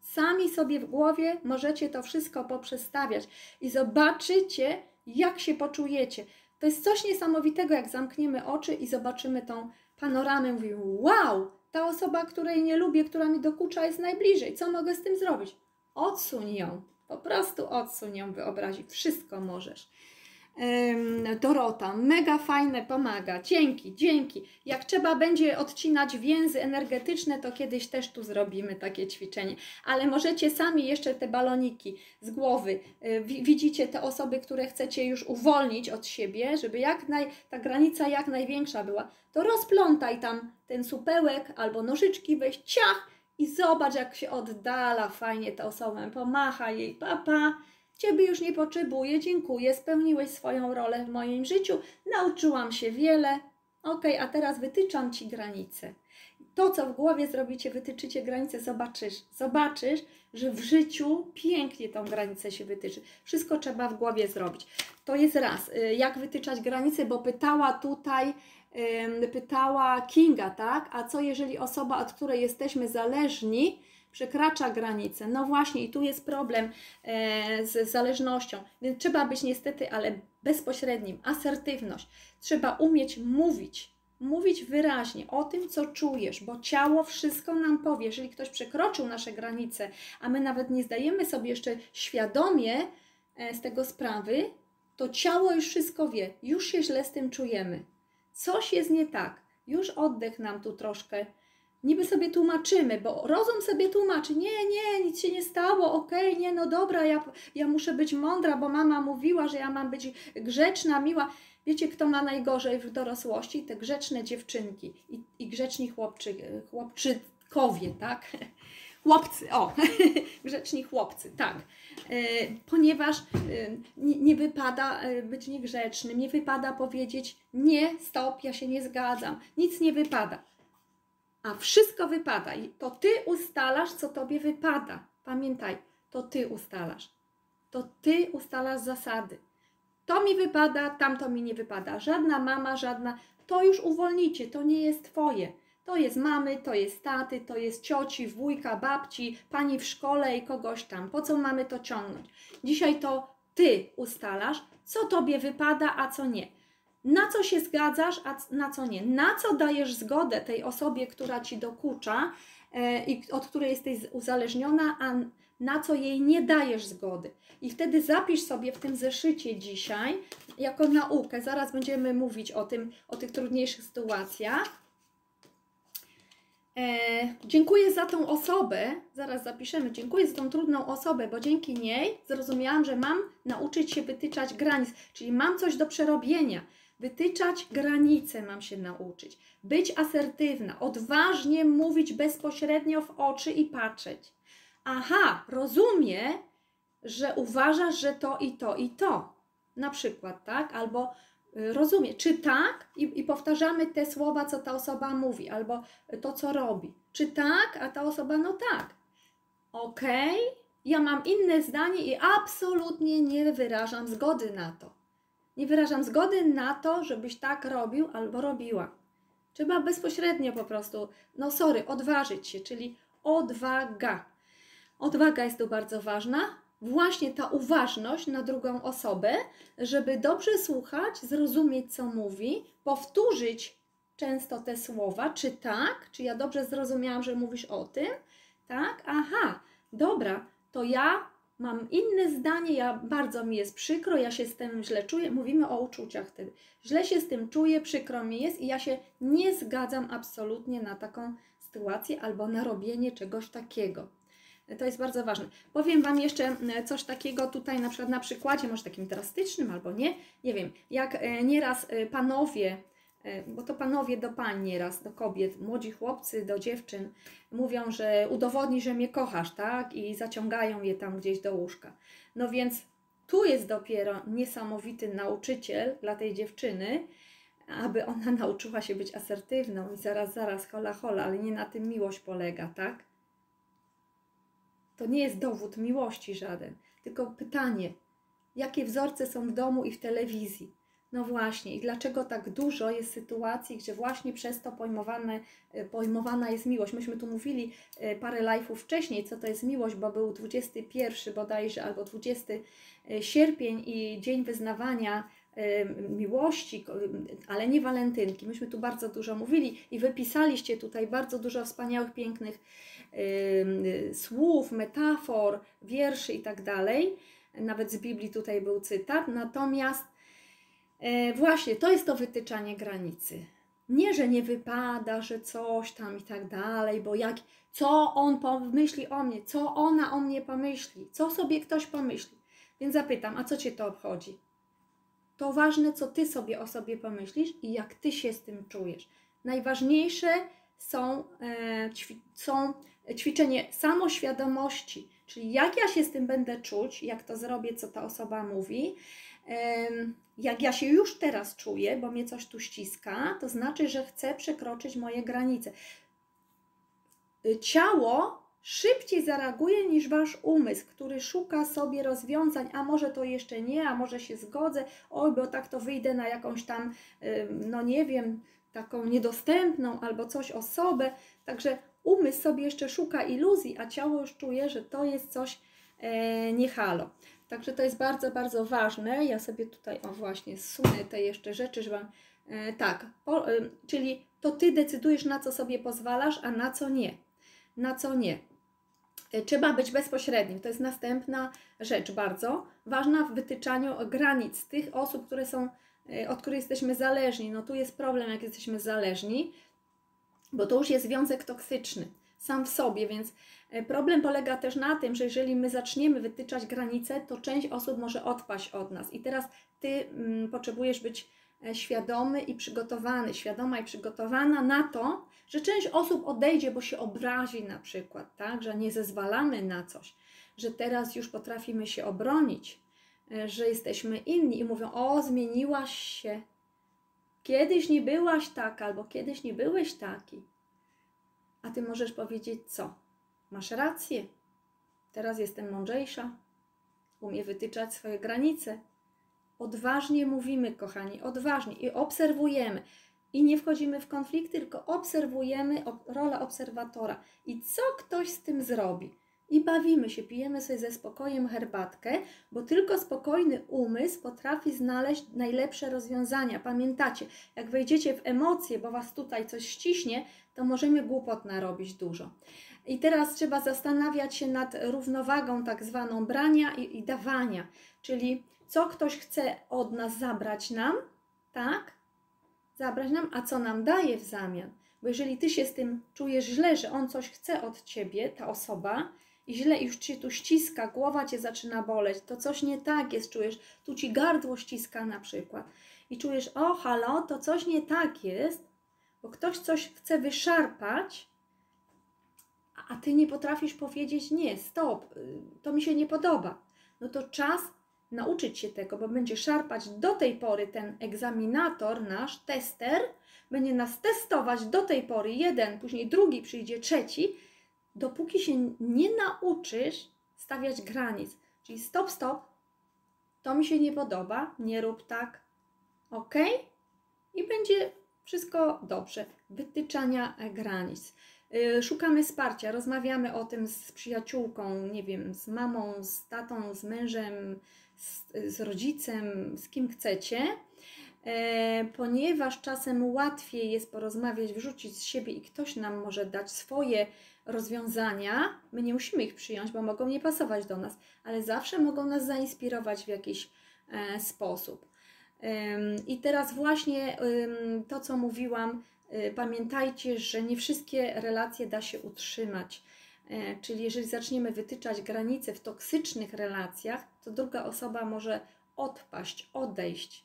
S1: Sami sobie w głowie możecie to wszystko poprzestawiać i zobaczycie, jak się poczujecie. To jest coś niesamowitego, jak zamkniemy oczy i zobaczymy tą panoramę. Mówimy, wow, ta osoba, której nie lubię, która mi dokucza, jest najbliżej. Co mogę z tym zrobić? Odsuń ją. Po prostu odsuń ją wyobrazić. Wszystko możesz. Dorota, mega fajne, pomaga. Dzięki, dzięki. Jak trzeba będzie odcinać więzy energetyczne, to kiedyś też tu zrobimy takie ćwiczenie. Ale możecie sami jeszcze te baloniki z głowy, y, widzicie te osoby, które chcecie już uwolnić od siebie, żeby jak naj, ta granica jak największa była, to rozplątaj tam ten supełek albo nożyczki, weź ciach i zobacz, jak się oddala fajnie ta osoba, pomacha jej, papa. Pa Ciebie już nie potrzebuję, dziękuję, spełniłeś swoją rolę w moim życiu, nauczyłam się wiele. Ok, a teraz wytyczam Ci granice. To, co w głowie zrobicie, wytyczycie granice, zobaczysz, zobaczysz, że w życiu pięknie tą granicę się wytyczy. Wszystko trzeba w głowie zrobić. To jest raz. Y, jak wytyczać granice, bo pytała tutaj, pytała Kinga, tak? A co jeżeli osoba, od której jesteśmy zależni, przekracza granicę. No właśnie, i tu jest problem e, z zależnością, więc trzeba być niestety, ale bezpośrednim. Asertywność. Trzeba umieć mówić, mówić wyraźnie o tym, co czujesz, bo ciało wszystko nam powie. Jeżeli ktoś przekroczył nasze granice, a my nawet nie zdajemy sobie jeszcze świadomie e, z tego sprawy, to ciało już wszystko wie, już się źle z tym czujemy. Coś jest nie tak. Już oddech nam tu troszkę niby sobie tłumaczymy, bo rozum sobie tłumaczy, nie, nie, nic się nie stało, okej, okay, nie, no dobra, ja, ja muszę być mądra, bo mama mówiła, że ja mam być grzeczna, miła. Wiecie, kto ma najgorzej w dorosłości? Te grzeczne dziewczynki i, i grzeczni chłopczy, chłopczykowie, tak? Chłopcy, o, grzeczni chłopcy, tak. E, ponieważ e, nie, wypada e, być niegrzecznym, nie wypada powiedzieć nie, stop, ja się nie zgadzam, nic nie wypada a wszystko wypada. I to ty ustalasz, co tobie wypada. Pamiętaj, to ty ustalasz. To ty ustalasz zasady. To mi wypada, tamto mi nie wypada. Żadna mama, żadna. To już uwolnicie, to nie jest twoje. To jest mamy, to jest taty, to jest cioci, wujka, babci, pani w szkole i kogoś tam. Po co mamy to ciągnąć? Dzisiaj to ty ustalasz, co tobie wypada, a co nie na co się zgadzasz, a na co nie. Na co dajesz zgodę tej osobie, która ci dokucza e, i od której jesteś uzależniona, a na co jej nie dajesz zgody. I wtedy zapisz sobie w tym zeszycie dzisiaj jako naukę. Zaraz będziemy mówić o tym, o tych trudniejszych sytuacjach. E, dziękuję za tą osobę, zaraz zapiszemy, dziękuję za tą trudną osobę, bo dzięki niej zrozumiałam, że mam nauczyć się wytyczać granic, czyli mam coś do przerobienia. Wytyczać granice mam się nauczyć. Być asertywna, odważnie mówić bezpośrednio w oczy i patrzeć. Aha, rozumie, że uważasz, że to i to i to. Na przykład, tak? Albo rozumie, czy tak? I, I powtarzamy te słowa, co ta osoba mówi, albo to, co robi. Czy tak, a ta osoba, no tak. Okej, okay. ja mam inne zdanie i absolutnie nie wyrażam zgody na to. Nie wyrażam zgody na to, żebyś tak robił albo robiła. Trzeba bezpośrednio po prostu, no sorry, odważyć się, czyli odwaga. Odwaga jest tu bardzo ważna. Właśnie ta uważność na drugą osobę, żeby dobrze słuchać, zrozumieć, co mówi, powtórzyć często te słowa, czy tak, czy ja dobrze zrozumiałam, że mówisz o tym, tak, aha, dobra, to ja mam inne zdanie, ja bardzo mi jest przykro, ja się z tym źle czuję. Mówimy o uczuciach wtedy. Źle się z tym czuję, przykro mi jest i ja się nie zgadzam absolutnie na taką sytuację albo na robienie czegoś takiego. To jest bardzo ważne. Powiem Wam jeszcze e, coś takiego tutaj, na przykład na przykładzie, może takim drastycznym albo nie, nie wiem, jak e, nieraz e, panowie, bo to panowie do pań nieraz, do kobiet, młodzi chłopcy do dziewczyn mówią, że udowodnij, że mnie kochasz, tak? I zaciągają je tam gdzieś do łóżka. No więc tu jest dopiero niesamowity nauczyciel dla tej dziewczyny, aby ona nauczyła się być asertywną i zaraz, zaraz, hola, hola, ale nie na tym miłość polega, tak? To nie jest dowód miłości żaden, tylko pytanie, jakie wzorce są w domu i w telewizji. No właśnie, i dlaczego tak dużo jest sytuacji, gdzie właśnie przez to pojmowane, e, pojmowana jest miłość? Myśmy tu mówili e, parę live'ów wcześniej, co to jest miłość, bo był 21 bodajże albo 20 e, sierpień i dzień wyznawania miłości, ale nie walentynki. Myśmy tu bardzo dużo mówili i wypisaliście tutaj bardzo dużo wspaniałych, pięknych słów, metafor, wierszy i tak. Nawet z Biblii tutaj był cytat. Natomiast e, właśnie to jest to wytyczanie granicy. Nie, że nie wypada, że coś tam i tak dalej, bo jak, co on pomyśli o mnie, co ona o mnie pomyśli, co sobie ktoś pomyśli. Więc zapytam, a co cię to obchodzi? To ważne, co ty sobie o sobie pomyślisz i jak ty się z tym czujesz. Najważniejsze są, e, są ćwiczenie samoświadomości, czyli jak ja się z tym będę czuć, jak to zrobię, co ta osoba mówi. Jak ja się już teraz czuję, bo mnie coś tu ściska, to znaczy, że chcę przekroczyć moje granice. Ciało szybciej zareaguje niż wasz umysł, który szuka sobie rozwiązań, a może to jeszcze nie, a może się zgodzę, oj, bo tak to wyjdę na jakąś tam, no nie wiem, taką niedostępną albo coś osobę. Także umysł sobie jeszcze szuka iluzji, a ciało już czuje, że to jest coś e, nie halo. Także to jest bardzo, bardzo ważne. Ja sobie tutaj, o właśnie, zsunę te jeszcze rzeczy, że Wam, e, tak, po, e, czyli to Ty decydujesz, na co sobie pozwalasz, a na co nie. Na co nie. E, trzeba być bezpośrednim. To jest następna rzecz bardzo ważna w wytyczaniu granic tych osób, które są, od których jesteśmy zależni. No tu jest problem, jak jesteśmy zależni, bo to już jest związek toksyczny sam w sobie, więc e, problem polega też na tym, że jeżeli my zaczniemy wytyczać granice, to część osób może odpaść od nas. I teraz ty mm, potrzebujesz być świadomy i przygotowany, świadoma i przygotowana na to, że część osób odejdzie, bo się obrazi na przykład, tak, że nie zezwalamy na coś, że teraz już potrafimy się obronić, e, że jesteśmy inni i mówią: O, zmieniłaś się. Kiedyś nie byłaś taka, albo kiedyś nie byłeś taki. A ty możesz powiedzieć co? Masz rację. Teraz jestem mądrzejsza. Umiem wytyczać swoje granice. Odważnie mówimy, kochani, odważnie i obserwujemy i nie wchodzimy w konflikty, tylko obserwujemy rolę obserwatora i co ktoś z tym zrobi. I bawimy się, pijemy sobie ze spokojem herbatkę, bo tylko spokojny umysł potrafi znaleźć najlepsze rozwiązania. Pamiętacie, jak wejdziecie w emocje, bo was tutaj coś ściśnie, to możemy głupot narobić dużo. I teraz trzeba zastanawiać się nad równowagą tak zwaną brania i, i dawania, czyli co ktoś chce od nas zabrać nam, tak? zabrać nam, a co nam daje w zamian. Bo jeżeli ty się z tym czujesz źle, że on coś chce od ciebie, ta osoba, i źle już cię tu ściska, głowa cię zaczyna boleć, to coś nie tak jest, czujesz, tu ci gardło ściska na przykład, i czujesz, o halo, to coś nie tak jest, bo ktoś coś chce wyszarpać, a ty nie potrafisz powiedzieć nie, stop, y, to mi się nie podoba. No to czas nauczyć się tego, bo będzie szarpać do tej pory ten egzaminator, nasz tester, będzie nas testować do tej pory. Jeden, później drugi, przyjdzie trzeci, dopóki się nie nauczysz stawiać granic. Czyli stop, stop, to mi się nie podoba, nie rób tak, ok? I będzie wszystko dobrze. Wytyczania granic. Y, szukamy wsparcia, rozmawiamy o tym z przyjaciółką, nie wiem, z mamą, z tatą, z mężem, z, z rodzicem, z kim chcecie, e, ponieważ czasem łatwiej jest porozmawiać, wrzucić z siebie i ktoś nam może dać swoje rozwiązania. My nie musimy ich przyjąć, bo mogą nie pasować do nas, ale zawsze mogą nas zainspirować w jakiś e, sposób. I teraz właśnie to, co mówiłam, y, pamiętajcie, że nie wszystkie relacje da się utrzymać. E, czyli jeżeli zaczniemy wytyczać granice w toksycznych relacjach, to druga osoba może odpaść, odejść.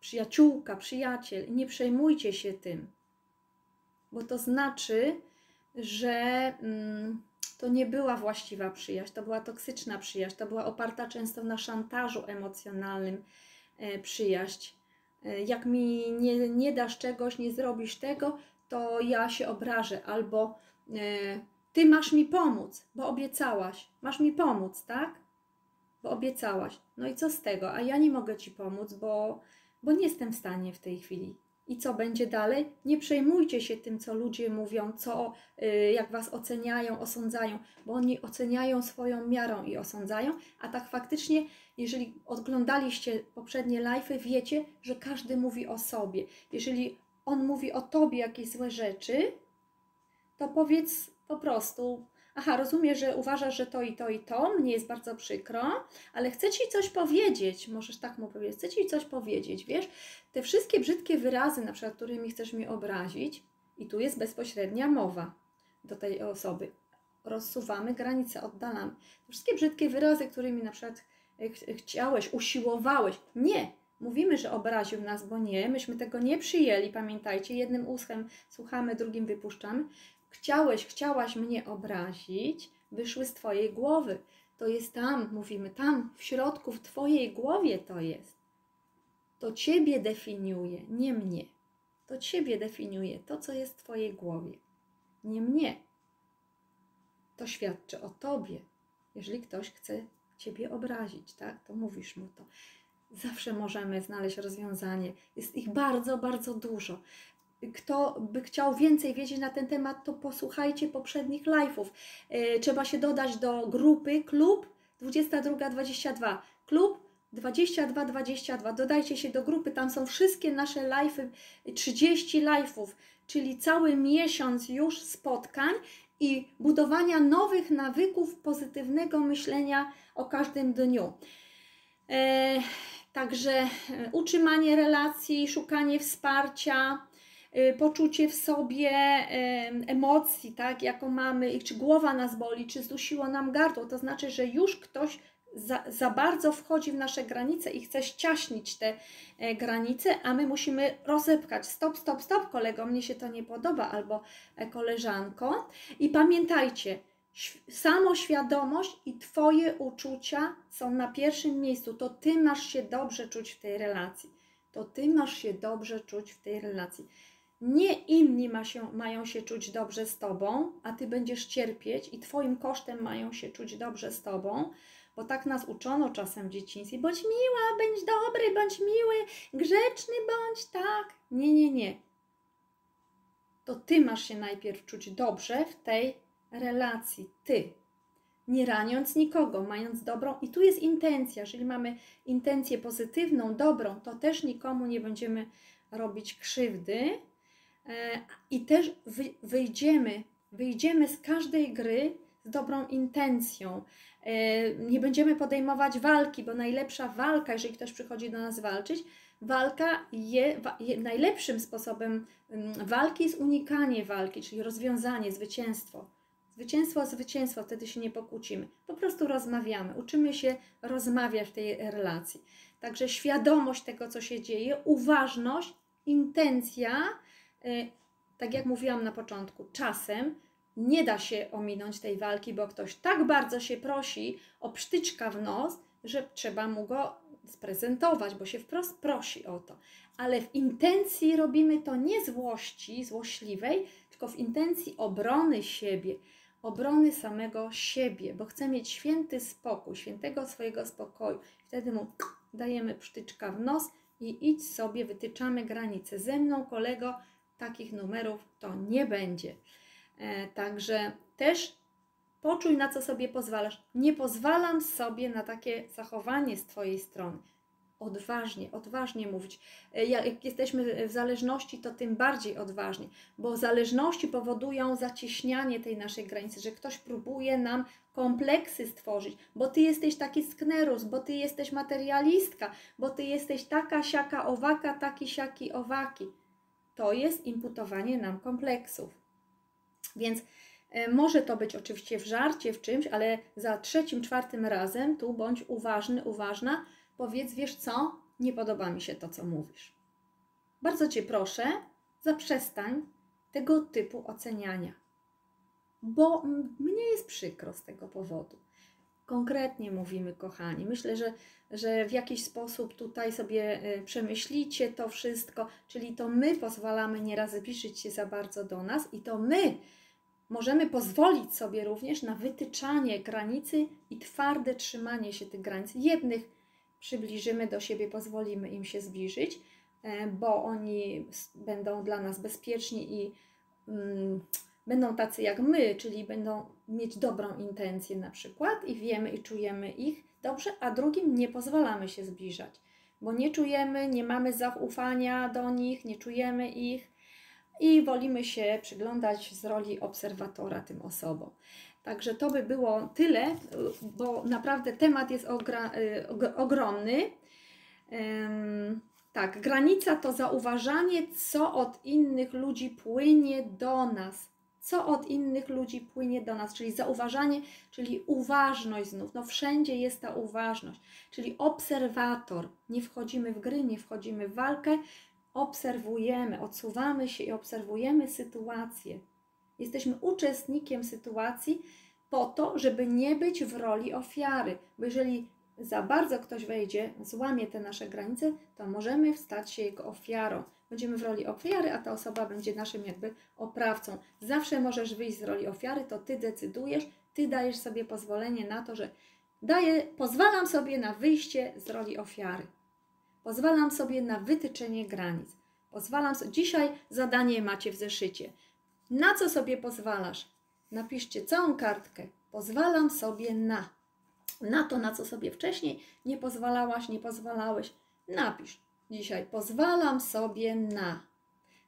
S1: Przyjaciółka, przyjaciel, nie przejmujcie się tym, bo to znaczy, że mm, to nie była właściwa przyjaźń, to była toksyczna przyjaźń, to była oparta często na szantażu emocjonalnym e, przyjaźń. E, jak mi nie, nie dasz czegoś, nie zrobisz tego, to ja się obrażę, albo e, ty masz mi pomóc, bo obiecałaś, masz mi pomóc, tak? Bo obiecałaś. No i co z tego? A ja nie mogę ci pomóc, bo, bo nie jestem w stanie w tej chwili. I co będzie dalej? Nie przejmujcie się tym, co ludzie mówią, co, y, jak was oceniają, osądzają, bo oni oceniają swoją miarą i osądzają, a tak faktycznie, jeżeli oglądaliście poprzednie live'y, wiecie, że każdy mówi o sobie. Jeżeli on mówi o tobie jakieś złe rzeczy, to powiedz po prostu, aha, rozumiem, że uważasz, że to i to i to, mnie jest bardzo przykro, ale chcę Ci coś powiedzieć, możesz tak mu powiedzieć, chcę Ci coś powiedzieć, wiesz, te wszystkie brzydkie wyrazy, na przykład, którymi chcesz mnie obrazić, i tu jest bezpośrednia mowa do tej osoby. Rozsuwamy granice, oddalamy. Te wszystkie brzydkie wyrazy, którymi na przykład e, ch chciałeś, usiłowałeś, nie, Mówimy, że obraził nas, bo nie, myśmy tego nie przyjęli, pamiętajcie, jednym uchem słuchamy, drugim wypuszczamy chciałeś, chciałaś mnie obrazić, wyszły z Twojej głowy. To jest tam, mówimy, tam, w środku, w Twojej głowie to jest. To Ciebie definiuje, nie mnie. To Ciebie definiuje, to, co jest w Twojej głowie, nie mnie. To świadczy o Tobie. Jeżeli ktoś chce Ciebie obrazić, tak, to mówisz mu to. Zawsze możemy znaleźć rozwiązanie. Jest ich bardzo, bardzo dużo kto by chciał więcej wiedzieć na ten temat, to posłuchajcie poprzednich live'ów. E, trzeba się dodać do grupy klub 2222. Klub 2222. Dodajcie się do grupy, tam są wszystkie nasze live'y, 30 live'ów, czyli cały miesiąc już spotkań i budowania nowych nawyków pozytywnego myślenia o każdym dniu. E, także e, utrzymanie relacji, szukanie wsparcia, poczucie w sobie emocji, tak, jaką mamy, czy głowa nas boli, czy zdusiło nam gardło, to znaczy, że już ktoś za, za bardzo wchodzi w nasze granice i chce ściaśnić te e, granice, a my musimy rozepchać. Stop, stop, stop, kolego, mnie się to nie podoba, albo e, koleżanko. I pamiętajcie, samoświadomość i Twoje uczucia są na pierwszym miejscu. To Ty masz się dobrze czuć w tej relacji. To Ty masz się dobrze czuć w tej relacji. Nie inni ma się, mają się czuć dobrze z Tobą, a Ty będziesz cierpieć i Twoim kosztem mają się czuć dobrze z Tobą, bo tak nas uczono czasem w dzieciństwie. Bądź miła, bądź dobry, bądź miły, grzeczny bądź, tak. Nie, nie, nie. To Ty masz się najpierw czuć dobrze w tej relacji. Ty. Nie raniąc nikogo, mając dobrą. I tu jest intencja. Jeżeli mamy intencję pozytywną, dobrą, to też nikomu nie będziemy robić krzywdy, i też wyjdziemy, wyjdziemy z każdej gry z dobrą intencją. E, nie będziemy podejmować walki, bo najlepsza walka, jeżeli ktoś przychodzi do nas walczyć, walka je, je, najlepszym sposobem mm, walki jest unikanie walki, czyli rozwiązanie, zwycięstwo. Zwycięstwo, zwycięstwo, wtedy się nie pokłócimy. Po prostu rozmawiamy, uczymy się rozmawiać w tej relacji. Także świadomość tego, co się dzieje, uważność, intencja, tak jak mówiłam na początku, czasem nie da się ominąć tej walki, bo ktoś tak bardzo się prosi o psztyczka w nos, że trzeba mu go sprezentować, bo się wprost prosi o to. Ale w intencji robimy to nie złości, złośliwej, tylko w intencji obrony siebie, obrony samego siebie, bo chcę mieć święty spokój, świętego swojego spokoju. Wtedy mu dajemy psztyczka w nos i idź sobie, wytyczamy granice. Ze mną, kolego, takich numerów to nie będzie. E, także też poczuj, na co sobie pozwalasz. Nie pozwalam sobie na takie zachowanie z Twojej strony. Odważnie, odważnie mówić. E, jak jesteśmy w zależności, to tym bardziej odważnie, bo zależności powodują zacieśnianie tej naszej granicy, że ktoś próbuje nam kompleksy stworzyć, bo ty jesteś taki sknerus, bo ty jesteś materialistka, bo ty jesteś taka, siaka, owaka, taki, siaki, owaki to jest imputowanie nam kompleksów. Więc e, może to być oczywiście w żarcie, w czymś, ale za trzecim, czwartym razem tu bądź uważny, uważna, powiedz, wiesz co, nie podoba mi się to, co mówisz. Bardzo Cię proszę, zaprzestań tego typu oceniania, bo mnie jest przykro z tego powodu. Konkretnie mówimy, kochani. Myślę, że, że w jakiś sposób tutaj sobie e, przemyślicie to wszystko, czyli to my pozwalamy nieraz zbliżyć się za bardzo do nas i to my możemy pozwolić sobie również na wytyczanie granicy i twarde trzymanie się tych granic. Jednych przybliżymy do siebie, pozwolimy im się zbliżyć, e, bo oni będą dla nas bezpieczni i mm, będą tacy jak my, czyli będą mieć dobrą intencję na przykład i wiemy i czujemy ich dobrze, a drugim nie pozwalamy się zbliżać, bo nie czujemy, nie mamy zaufania do nich, nie czujemy ich i wolimy się przyglądać z roli obserwatora tym osobom. Także to by było tyle, bo naprawdę temat jest y, ogromny. Tak, granica to zauważanie, co od innych ludzi płynie do nas. Co od innych ludzi płynie do nas, czyli zauważanie, czyli uważność znów. No wszędzie jest ta uważność, czyli obserwator. Nie wchodzimy w gry, nie wchodzimy w walkę, obserwujemy, odsuwamy się i obserwujemy sytuację. Jesteśmy uczestnikiem sytuacji po to, żeby nie być w roli ofiary, bo jeżeli za bardzo ktoś wejdzie, złamie te nasze granice, to możemy stać się jego ofiarą. Będziemy w roli ofiary, a ta osoba będzie naszym jakby oprawcą. Zawsze możesz wyjść z roli ofiary, to ty decydujesz, ty dajesz sobie pozwolenie na to, że daję, pozwalam sobie na wyjście z roli ofiary. Pozwalam sobie na wytyczenie granic. Pozwalam. Dzisiaj zadanie macie w zeszycie. Na co sobie pozwalasz? Napiszcie całą kartkę. Pozwalam sobie na. Na to, na co sobie wcześniej nie pozwalałaś, nie pozwalałeś. Napisz dzisiaj. Pozwalam sobie na.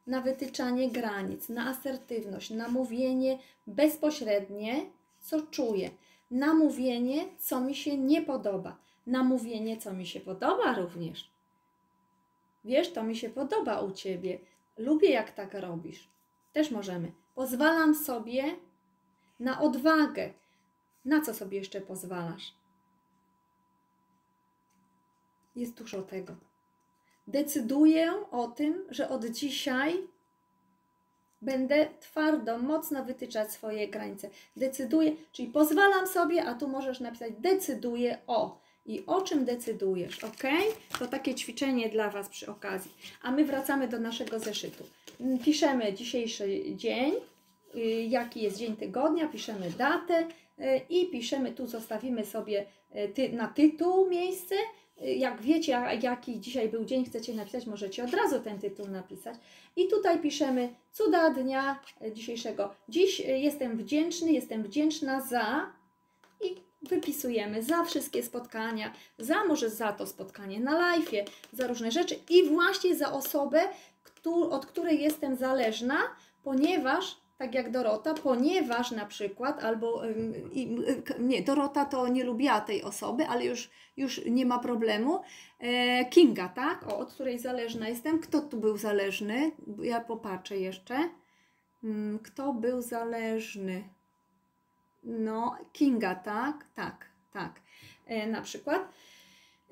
S1: Na wytyczanie granic, na asertywność, na mówienie bezpośrednie, co czuję, na mówienie, co mi się nie podoba, na mówienie, co mi się podoba również. Wiesz, to mi się podoba u ciebie. Lubię, jak tak robisz. Też możemy. Pozwalam sobie na odwagę. Na co sobie jeszcze pozwalasz? Jest dużo tego. Decyduję o tym, że od dzisiaj będę twardo, mocno wytyczać swoje granice. Decyduję, czyli pozwalam sobie, a tu możesz napisać decyduję o i o czym decydujesz, ok? To takie ćwiczenie dla Was przy okazji. A my wracamy do naszego zeszytu. Piszemy dzisiejszy dzień, y, jaki jest dzień tygodnia, piszemy datę y, i piszemy, tu zostawimy sobie y, na tytuł miejsce. Jak wiecie, jaki dzisiaj był dzień, chcecie napisać, możecie od razu ten tytuł napisać. I tutaj piszemy cuda dnia dzisiejszego. Dziś jestem wdzięczny, jestem wdzięczna za i wypisujemy za wszystkie spotkania, za może za to spotkanie na live, za różne rzeczy i właśnie za osobę, od której jestem zależna, ponieważ tak jak Dorota, ponieważ na przykład, albo nie, Dorota to nie lubiła tej osoby, ale już, już nie ma problemu. E, Kinga, tak, o, od której zależna jestem. Kto tu był zależny? Ja popatrzę jeszcze. Mm, kto był zależny? No, Kinga, tak, tak, tak. E, na przykład,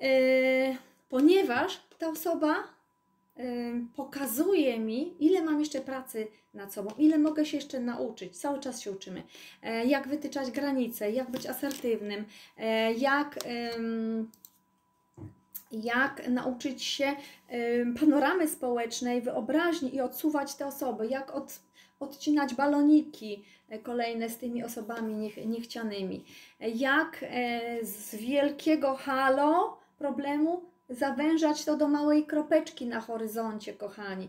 S1: e, ponieważ ta osoba e, pokazuje mi, ile mam jeszcze pracy nad sobą, ile mogę się jeszcze nauczyć. Cały czas się uczymy. E, jak wytyczać granice, jak być asertywnym, e, jak. jak nauczyć się panoramy społecznej, wyobraźni i odsuwać te osoby, jak od, odcinać baloniki, E, kolejne z tymi osobami niech, niechcianymi. Jak z wielkiego halo problemu zawężać to do małej kropeczki na horyzoncie, kochani.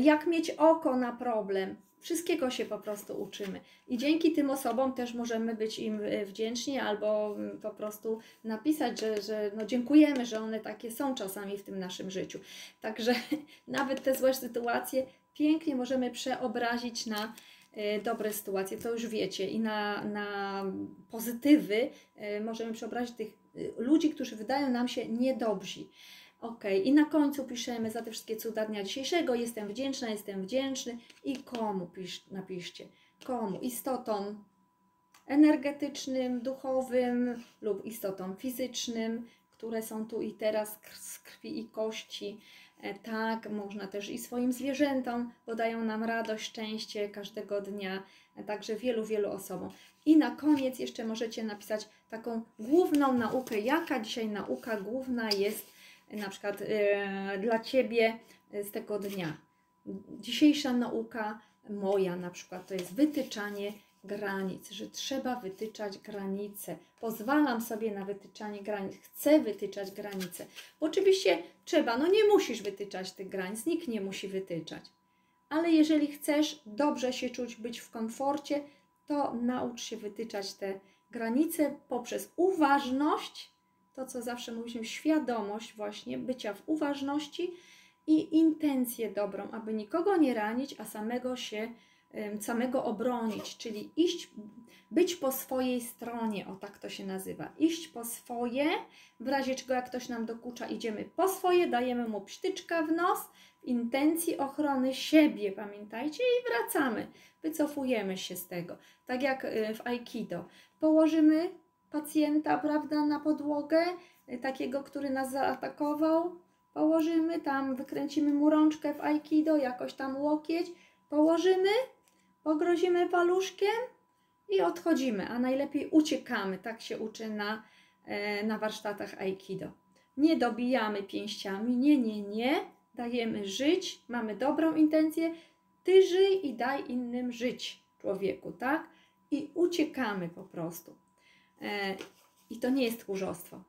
S1: Jak mieć oko na problem. Wszystkiego się po prostu uczymy. I dzięki tym osobom też możemy być im wdzięczni albo mm, po prostu napisać, że, że no dziękujemy, że one takie są czasami w tym naszym życiu. Także nawet te złe sytuacje pięknie możemy przeobrazić na E, dobre sytuacje, to już wiecie, i na, na pozytywy e, możemy przeobrazić tych e, ludzi, którzy wydają nam się niedobrzy. Ok, i na końcu piszemy za te wszystkie cuda dnia dzisiejszego. Jestem wdzięczna, jestem wdzięczny. I komu pisz, napiszcie? Komu? Istotom energetycznym, duchowym lub istotom fizycznym, które są tu i teraz z krwi i kości. E, tak, można też i swoim zwierzętom, bo dają nam radość, szczęście każdego dnia, e, także wielu, wielu osobom. I na koniec jeszcze możecie napisać taką główną naukę, jaka dzisiaj nauka główna jest e, na przykład dla Ciebie z tego dnia. Dzisiejsza nauka moja na przykład to jest wytyczanie granic, że trzeba wytyczać granice. Pozwalam sobie na wytyczanie granic, chcę wytyczać granice. Bo oczywiście trzeba, no nie musisz wytyczać tych granic, nikt nie musi wytyczać. Ale jeżeli chcesz dobrze się czuć, być w komforcie, to naucz się wytyczać te granice poprzez uważność, to co zawsze mówimy, świadomość właśnie bycia w uważności i intencję dobrą, aby nikogo nie ranić, a samego się samego obronić, czyli iść, być po swojej stronie, o tak to się nazywa. Iść po swoje, w razie czego jak ktoś nam dokucza, idziemy po swoje, dajemy mu psztyczka w nos, intencji ochrony siebie, pamiętajcie, i wracamy, wycofujemy się z tego. Tak jak y, w Aikido. Położymy pacjenta, prawda, na podłogę, y, takiego, który nas zaatakował, położymy tam, wykręcimy mu rączkę w Aikido, jakoś tam łokieć, położymy, pogrozimy paluszkiem i odchodzimy, a najlepiej uciekamy. Tak się uczy na, e, na warsztatach Aikido. Nie dobijamy pięściami, nie, nie, nie. Dajemy żyć, mamy dobrą intencję. Ty żyj i daj innym żyć, człowieku, tak? I uciekamy po prostu. E, I to nie jest tchórzostwo.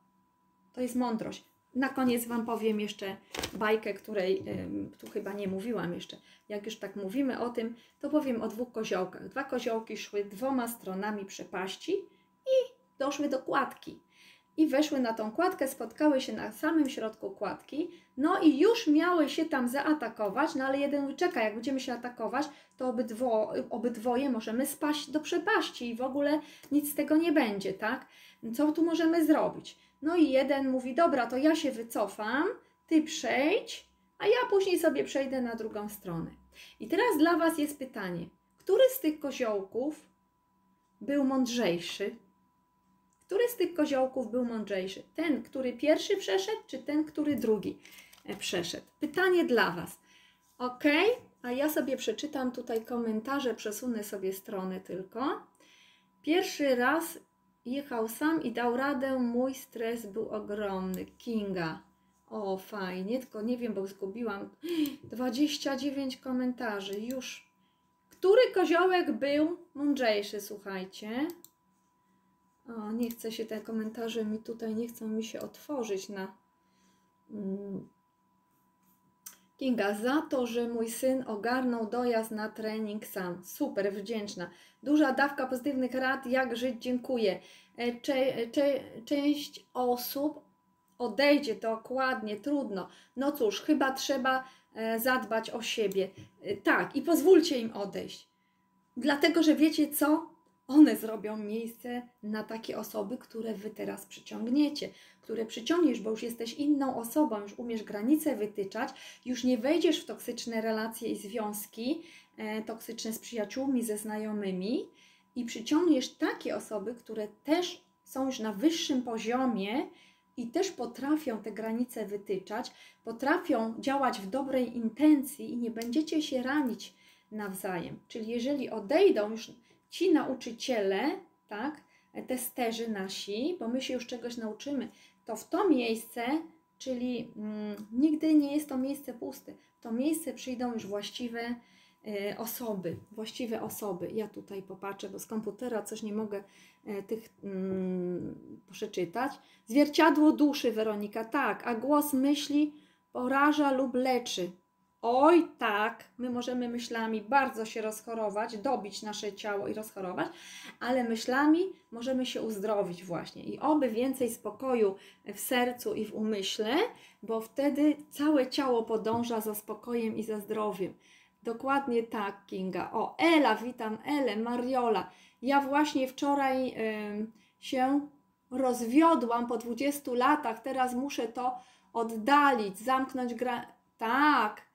S1: To jest mądrość. Na koniec Wam powiem jeszcze bajkę, której tu chyba nie mówiłam jeszcze. Jak już tak mówimy o tym, to powiem o dwóch koziołkach. Dwa koziołki szły dwoma stronami przepaści i doszły do kładki. I weszły na tą kładkę, spotkały się na samym środku kładki, no i już miały się tam zaatakować, no ale jeden czeka, jak będziemy się atakować, to obydwo, obydwoje możemy spaść do przepaści i w ogóle nic z tego nie będzie, tak? Co tu możemy zrobić? No i jeden mówi, dobra, to ja się wycofam, ty przejdź, a ja później sobie przejdę na drugą stronę. I teraz dla Was jest pytanie, który z tych koziołków był mądrzejszy? Który z tych koziołków był mądrzejszy? Ten, który pierwszy przeszedł, czy ten, który drugi e, przeszedł? Pytanie dla Was. Ok? A ja sobie przeczytam tutaj komentarze, przesunę sobie strony tylko. Pierwszy raz Jechał sam i dał radę, mój stres był ogromny. Kinga. O, fajnie, tylko nie wiem, bo zgubiłam 29 komentarzy. Już. Który koziołek był mądrzejszy, słuchajcie? O, nie chce się te komentarze mi tutaj, nie chcą mi się otworzyć na mm, Kinga, za to, że mój syn ogarnął dojazd na trening sam. Super, wdzięczna. Duża dawka pozytywnych rad, jak żyć, dziękuję. E, cze, cze, część osób odejdzie dokładnie, trudno. No cóż, chyba trzeba e, zadbać o siebie. E, tak, i pozwólcie im odejść. Dlatego, że wiecie co? One zrobią miejsce na takie osoby, które wy teraz przyciągniecie, które przyciągniesz, bo już jesteś inną osobą, już umiesz granice wytyczać, już nie wejdziesz w toksyczne relacje i związki, e, toksyczne z przyjaciółmi, ze znajomymi i przyciągniesz takie osoby, które też są już na wyższym poziomie i też potrafią te granice wytyczać, potrafią działać w dobrej intencji i nie będziecie się ranić nawzajem. Czyli jeżeli odejdą już ci nauczyciele, tak, testerzy nasi, bo my się już czegoś nauczymy, to w to miejsce, czyli mm, nigdy nie jest to miejsce puste, w to miejsce przyjdą już właściwe y, osoby, właściwe osoby. Ja tutaj popatrzę, bo z komputera coś nie mogę y, tych mm, przeczytać. Zwierciadło duszy, Weronika, tak, a głos myśli poraża lub leczy. Oj, tak, my możemy myślami bardzo się rozchorować, dobić nasze ciało i rozchorować, ale myślami możemy się uzdrowić właśnie. I oby więcej spokoju w sercu i w umyśle, bo wtedy całe ciało podąża za spokojem i za zdrowiem. Dokładnie tak, Kinga. O, Ela, witam Elę, Mariola. Ja właśnie wczoraj y, się rozwiodłam po 20 latach, teraz muszę to oddalić, zamknąć gra... Tak,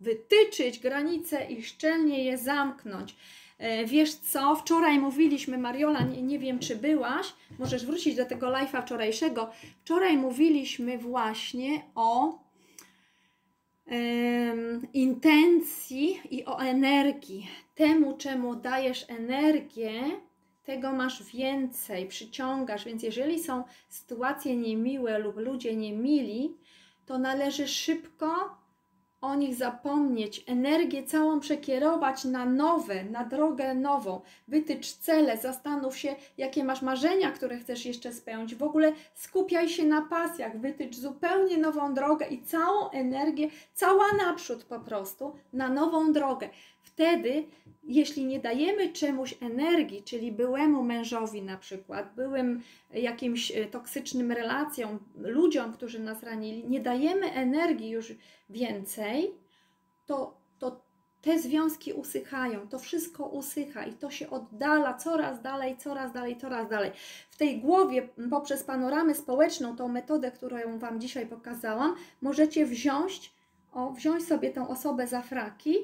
S1: wytyczyć granice i szczelnie je zamknąć. E, wiesz co, wczoraj mówiliśmy, Mariola, nie, nie wiem czy byłaś, możesz wrócić do tego live'a wczorajszego. Wczoraj mówiliśmy właśnie o intencji i o energii. Temu, czemu dajesz energię, tego masz więcej, przyciągasz. Więc jeżeli są sytuacje niemiłe lub ludzie niemili, to należy szybko o nich zapomnieć, energię całą przekierować na nowe, na drogę nową. Wytycz cele, zastanów się, jakie masz marzenia, które chcesz jeszcze spełnić. W ogóle skupiaj się na pasjach, wytycz zupełnie nową drogę i całą energię, cała naprzód po prostu, na nową drogę. Wtedy, jeśli nie dajemy czemuś energii, czyli byłemu mężowi na przykład, byłym jakimś e, toksycznym relacjom, ludziom, którzy nas ranili, nie dajemy energii już więcej, to, to te związki usychają, to wszystko usycha i to się oddala coraz dalej, coraz dalej, coraz dalej. W tej głowie, poprzez panoramę społeczną, tą metodę, którą Wam dzisiaj pokazałam, możecie wziąć, o, wziąć sobie tę osobę za fraki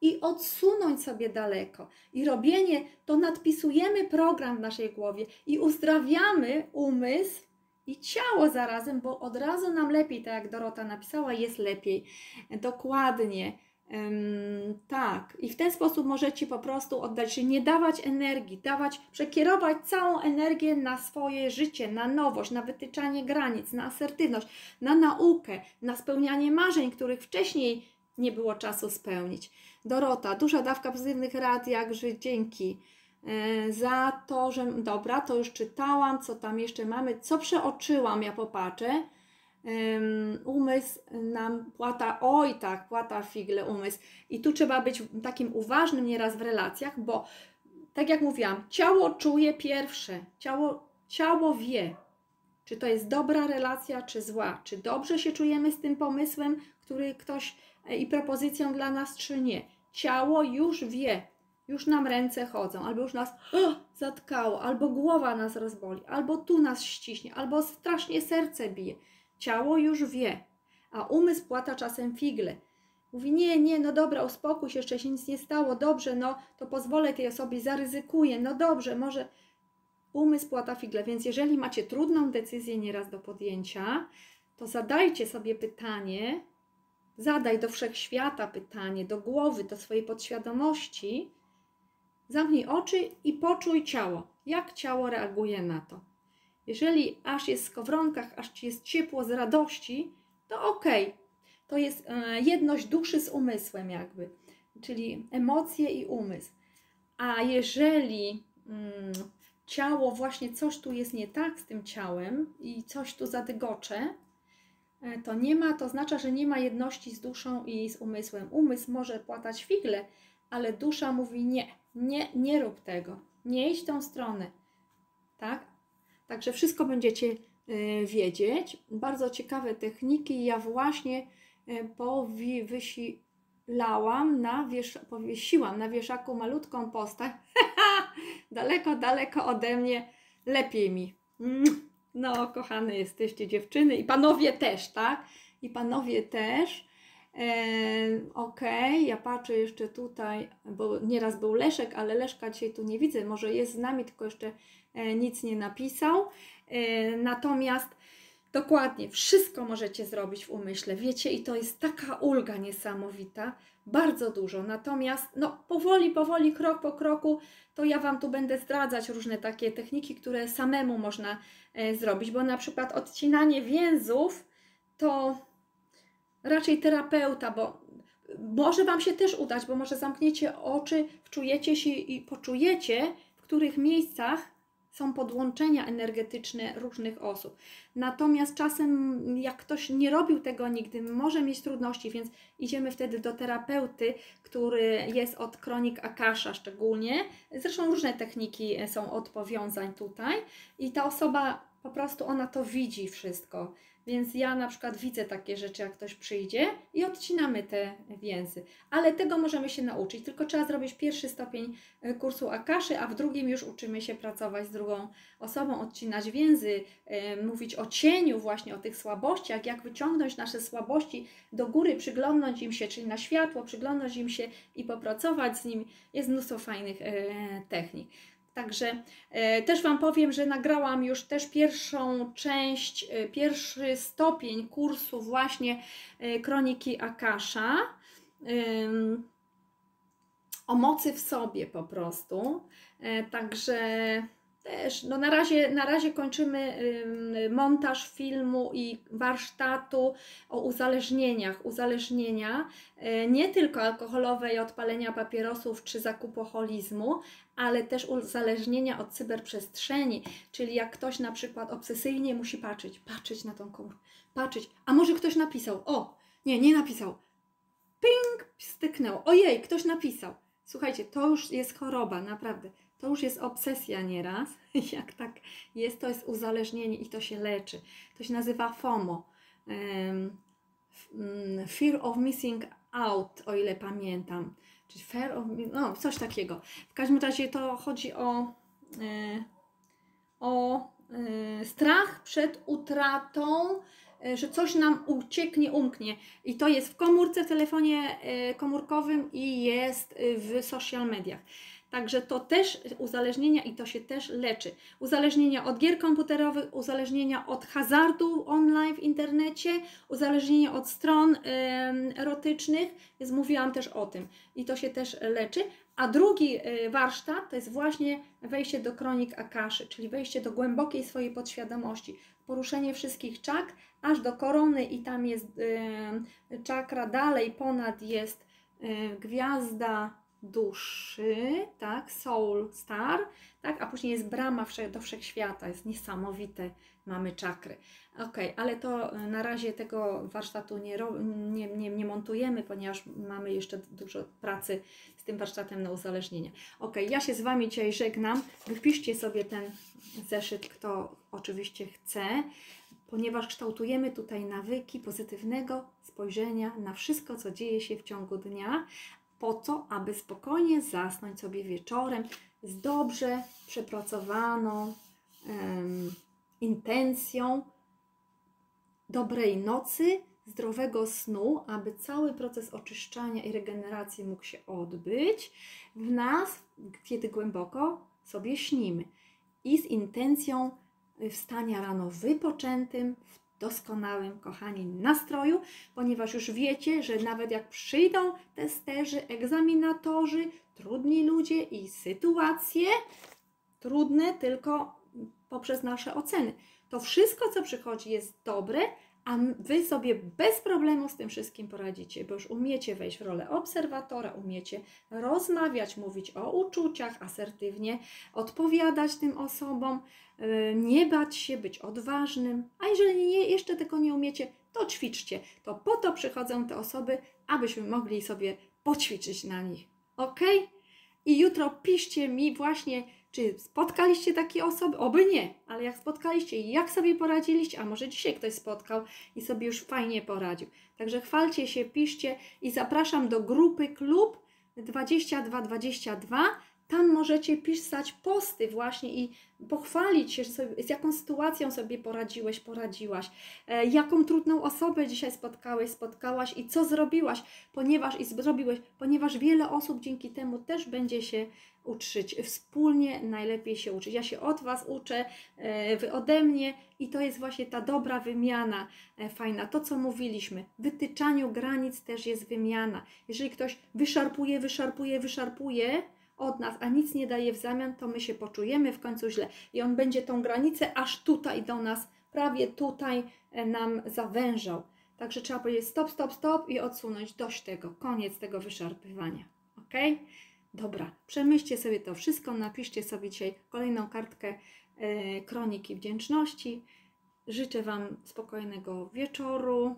S1: i odsunąć sobie daleko. I robienie, to nadpisujemy program w naszej głowie i uzdrawiamy umysł i ciało zarazem, bo od razu nam lepiej, tak jak Dorota napisała, jest lepiej. Dokładnie. Um, tak, i w ten sposób możecie po prostu oddać się, nie dawać energii, dawać, przekierować całą energię na swoje życie, na nowość, na wytyczanie granic, na asertywność, na naukę, na spełnianie marzeń, których wcześniej nie było czasu spełnić. Dorota, duża dawka pozytywnych rad, jakże dzięki e, za to, że dobra, to już czytałam, co tam jeszcze mamy, co przeoczyłam, ja popatrzę. umysł nam płata, oj tak, płata figle umysł. I tu trzeba być takim uważnym nieraz w relacjach, bo tak jak mówiłam, ciało czuje pierwsze, ciało, ciało wie, czy to jest dobra relacja, czy zła, czy dobrze się czujemy z tym pomysłem, który ktoś E, i propozycją dla nas, czy nie. Ciało już wie, już nam ręce chodzą, albo już nas oh, zatkało, albo głowa nas rozboli, albo tu nas ściśnie, albo strasznie serce bije. Ciało już wie, a umysł płata czasem figle. Mówi, nie, nie, no dobra, uspokój się, jeszcze się nic nie stało, dobrze, no to pozwolę tej osobie, zaryzykuję, no dobrze, może umysł płata figle. Więc jeżeli macie trudną decyzję nieraz do podjęcia, to zadajcie sobie pytanie, Zadaj do wszechświata pytanie, do głowy, do swojej podświadomości. Zamknij oczy i poczuj ciało. Jak ciało reaguje na to? Jeżeli aż jest w skowronkach, aż ci jest ciepło z radości, to. Okay. To jest e, jedność duszy z umysłem, jakby, czyli emocje i umysł. A jeżeli mm, ciało, właśnie coś tu jest nie tak z tym ciałem i coś tu zadygocze, to nie ma, to oznacza, że nie ma jedności z duszą i z umysłem. Umysł może płatać figle, ale dusza mówi nie, nie, nie rób tego, nie idź tą stronę. Tak? Także wszystko będziecie y, wiedzieć. Bardzo ciekawe techniki. Ja właśnie y, powysilałam na wiesz, powiesiłam na wieszaku malutką postać. daleko, daleko ode mnie, lepiej mi. No, kochane jesteście dziewczyny i panowie też, tak? I panowie też. E, Okej, okay. ja patrzę jeszcze tutaj, bo nieraz był Leszek, ale Leszka dzisiaj tu nie widzę. Może jest z nami, tylko jeszcze e, nic nie napisał. E, natomiast dokładnie wszystko możecie zrobić w umyśle, wiecie, i to jest taka ulga niesamowita, bardzo dużo. Natomiast no, powoli, powoli, krok po kroku, to ja Wam tu będę zdradzać różne takie techniki, które samemu można e, zrobić, bo na przykład odcinanie więzów to raczej terapeuta, bo może Wam się też udać, bo może zamkniecie oczy, wczujecie się i poczujecie, w których miejscach są podłączenia energetyczne różnych osób. Natomiast czasem, jak ktoś nie robił tego nigdy, może mieć trudności, więc idziemy wtedy do terapeuty, który jest od kronik Akasha szczególnie. Zresztą różne techniki są od powiązań tutaj i ta osoba Po prostu ona to widzi wszystko. Więc ja na przykład widzę takie rzeczy, jak ktoś przyjdzie i odcinamy te więzy. Ale tego możemy się nauczyć, tylko trzeba zrobić pierwszy stopień e, kursu Akaszy, a w drugim już uczymy się pracować z drugą osobą, odcinać więzy, yy, mówić o cieniu, właśnie o tych słabościach, jak wyciągnąć nasze słabości do góry, przyglądnąć im się, czyli na światło, przyglądać im się i popracować z nimi. Jest mnóstwo fajnych yy, technik. Także e, też Wam powiem, że nagrałam już też pierwszą część, e, pierwszy stopień kursu właśnie e, Kroniki Akasza. o mocy w sobie po prostu. E, także też, no na razie, na razie kończymy montaż filmu i warsztatu o uzależnieniach. Uzależnienia e, nie tylko alkoholowe i odpalenia papierosów czy zakupoholizmu, ale też uzależnienia od cyberprzestrzeni, czyli jak ktoś na przykład obsesyjnie musi patrzeć, patrzeć na tą komórkę, patrzeć, a może ktoś napisał, o, nie, nie napisał, ping, styknęło, ojej, ktoś napisał. Słuchajcie, to już jest choroba, naprawdę. To już jest obsesja nieraz. Jak tak jest, to jest uzależnienie i to się leczy. To się nazywa FOMO. Um, fear of missing out, o ile pamiętam. Czy fear of, no coś takiego. W każdym razie to chodzi o, e, o e, strach przed utratą, e, że coś nam ucieknie, umknie. I to jest w komórce, w telefonie komórkowym i jest w social mediach. Także to też uzależnienia i to się też leczy. Uzależnienia od gier komputerowych, uzależnienia od hazardu online w internecie, uzależnienia od stron erotycznych, więc mówiłam też o tym i to się też leczy. A drugi y, warsztat to jest właśnie wejście do kronik Akaszy, czyli wejście do głębokiej swojej podświadomości, poruszenie wszystkich czak aż do korony i tam jest czakra dalej ponad jest y, gwiazda duszy, tak, soul star, tak, a później jest brama do wszechświata, jest niesamowite, mamy czakry. Ok, ale to e, na razie tego warsztatu nie, nie, nie, nie montujemy, ponieważ mamy jeszcze dużo pracy z tym warsztatem na uzależnienie. Ok, ja się z Wami dzisiaj żegnam. Wypiszcie sobie ten zeszyt, kto oczywiście chce, ponieważ kształtujemy tutaj nawyki pozytywnego spojrzenia na wszystko, co dzieje się w ciągu dnia, po to, aby spokojnie zasnąć sobie wieczorem z dobrze przepracowaną um, intencją dobrej nocy, zdrowego snu, aby cały proces oczyszczania i regeneracji mógł się odbyć w nas, kiedy głęboko sobie śnimy. I z intencją wstania rano wypoczętym, w doskonałym, kochani, nastroju, ponieważ już wiecie, że nawet jak przyjdą testerzy, egzaminatorzy, trudni ludzie i sytuacje, trudne tylko poprzez nasze oceny. To wszystko, co przychodzi, jest dobre, a Wy sobie bez problemu z tym wszystkim poradzicie, bo już umiecie wejść w rolę obserwatora, umiecie rozmawiać, mówić o uczuciach asertywnie, odpowiadać tym osobom, nie bać się, być odważnym. A jeżeli nie, jeszcze tego nie umiecie, to ćwiczcie. To po to przychodzą te osoby, abyśmy mogli sobie poćwiczyć na nich. Ok? I jutro piszcie mi właśnie, czy spotkaliście takie osoby? Oby nie, ale jak spotkaliście, jak sobie poradziliście, a może dzisiaj ktoś spotkał i sobie już fajnie poradził. Także chwalcie się, piszcie i zapraszam do grupy klub 2222 tam możecie pisać posty właśnie i pochwalić się, z jaką sytuacją sobie poradziłeś, poradziłaś, e, jaką trudną osobę dzisiaj spotkałeś, spotkałaś i co zrobiłaś, ponieważ i zrobiłeś, ponieważ wiele osób dzięki temu też będzie się uczyć. Wspólnie najlepiej się uczyć. Ja się od Was uczę, e, Wy ode mnie i to jest właśnie ta dobra wymiana e, fajna. To, co mówiliśmy, wytyczaniu granic też jest wymiana. Jeżeli ktoś wyszarpuje, wyszarpuje, wyszarpuje, od nas, a nic nie daje w zamian, to my się poczujemy w końcu źle. I on będzie tą granicę aż tutaj do nas, prawie tutaj e, nam zawężał. Także trzeba powiedzieć stop, stop, stop i odsunąć dość tego, koniec tego wyszarpywania. Ok? Dobra, przemyślcie sobie to wszystko, napiszcie sobie dzisiaj kolejną kartkę e, Kroniki Wdzięczności. Życzę Wam spokojnego wieczoru,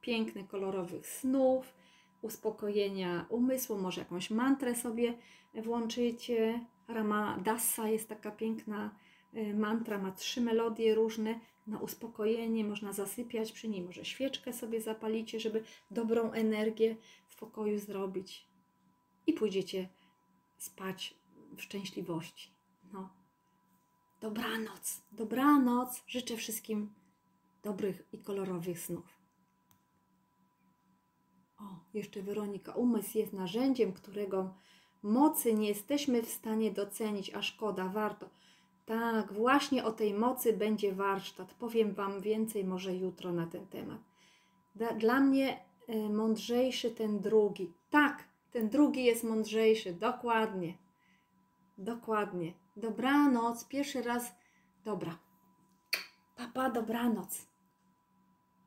S1: pięknych, kolorowych snów, uspokojenia umysłu, może jakąś mantrę sobie włączycie. Rama Dasa jest taka piękna Y, Mantra ma trzy melodie różne na uspokojenie, można zasypiać przy niej, może świeczkę sobie zapalicie, żeby dobrą energię w pokoju zrobić i pójdziecie spać w szczęśliwości. No. Dobranoc, dobranoc. Życzę wszystkim dobrych i kolorowych snów. O, jeszcze Weronika. Umysł jest narzędziem, którego mocy nie jesteśmy w stanie docenić, a szkoda, warto. Tak, właśnie o tej mocy będzie warsztat. Powiem Wam więcej może jutro na ten temat. Dla, mnie y, mądrzejszy ten drugi. Tak, ten drugi jest mądrzejszy, dokładnie. Dokładnie. Dobranoc, pierwszy raz. Dobra. Papa, dobranoc.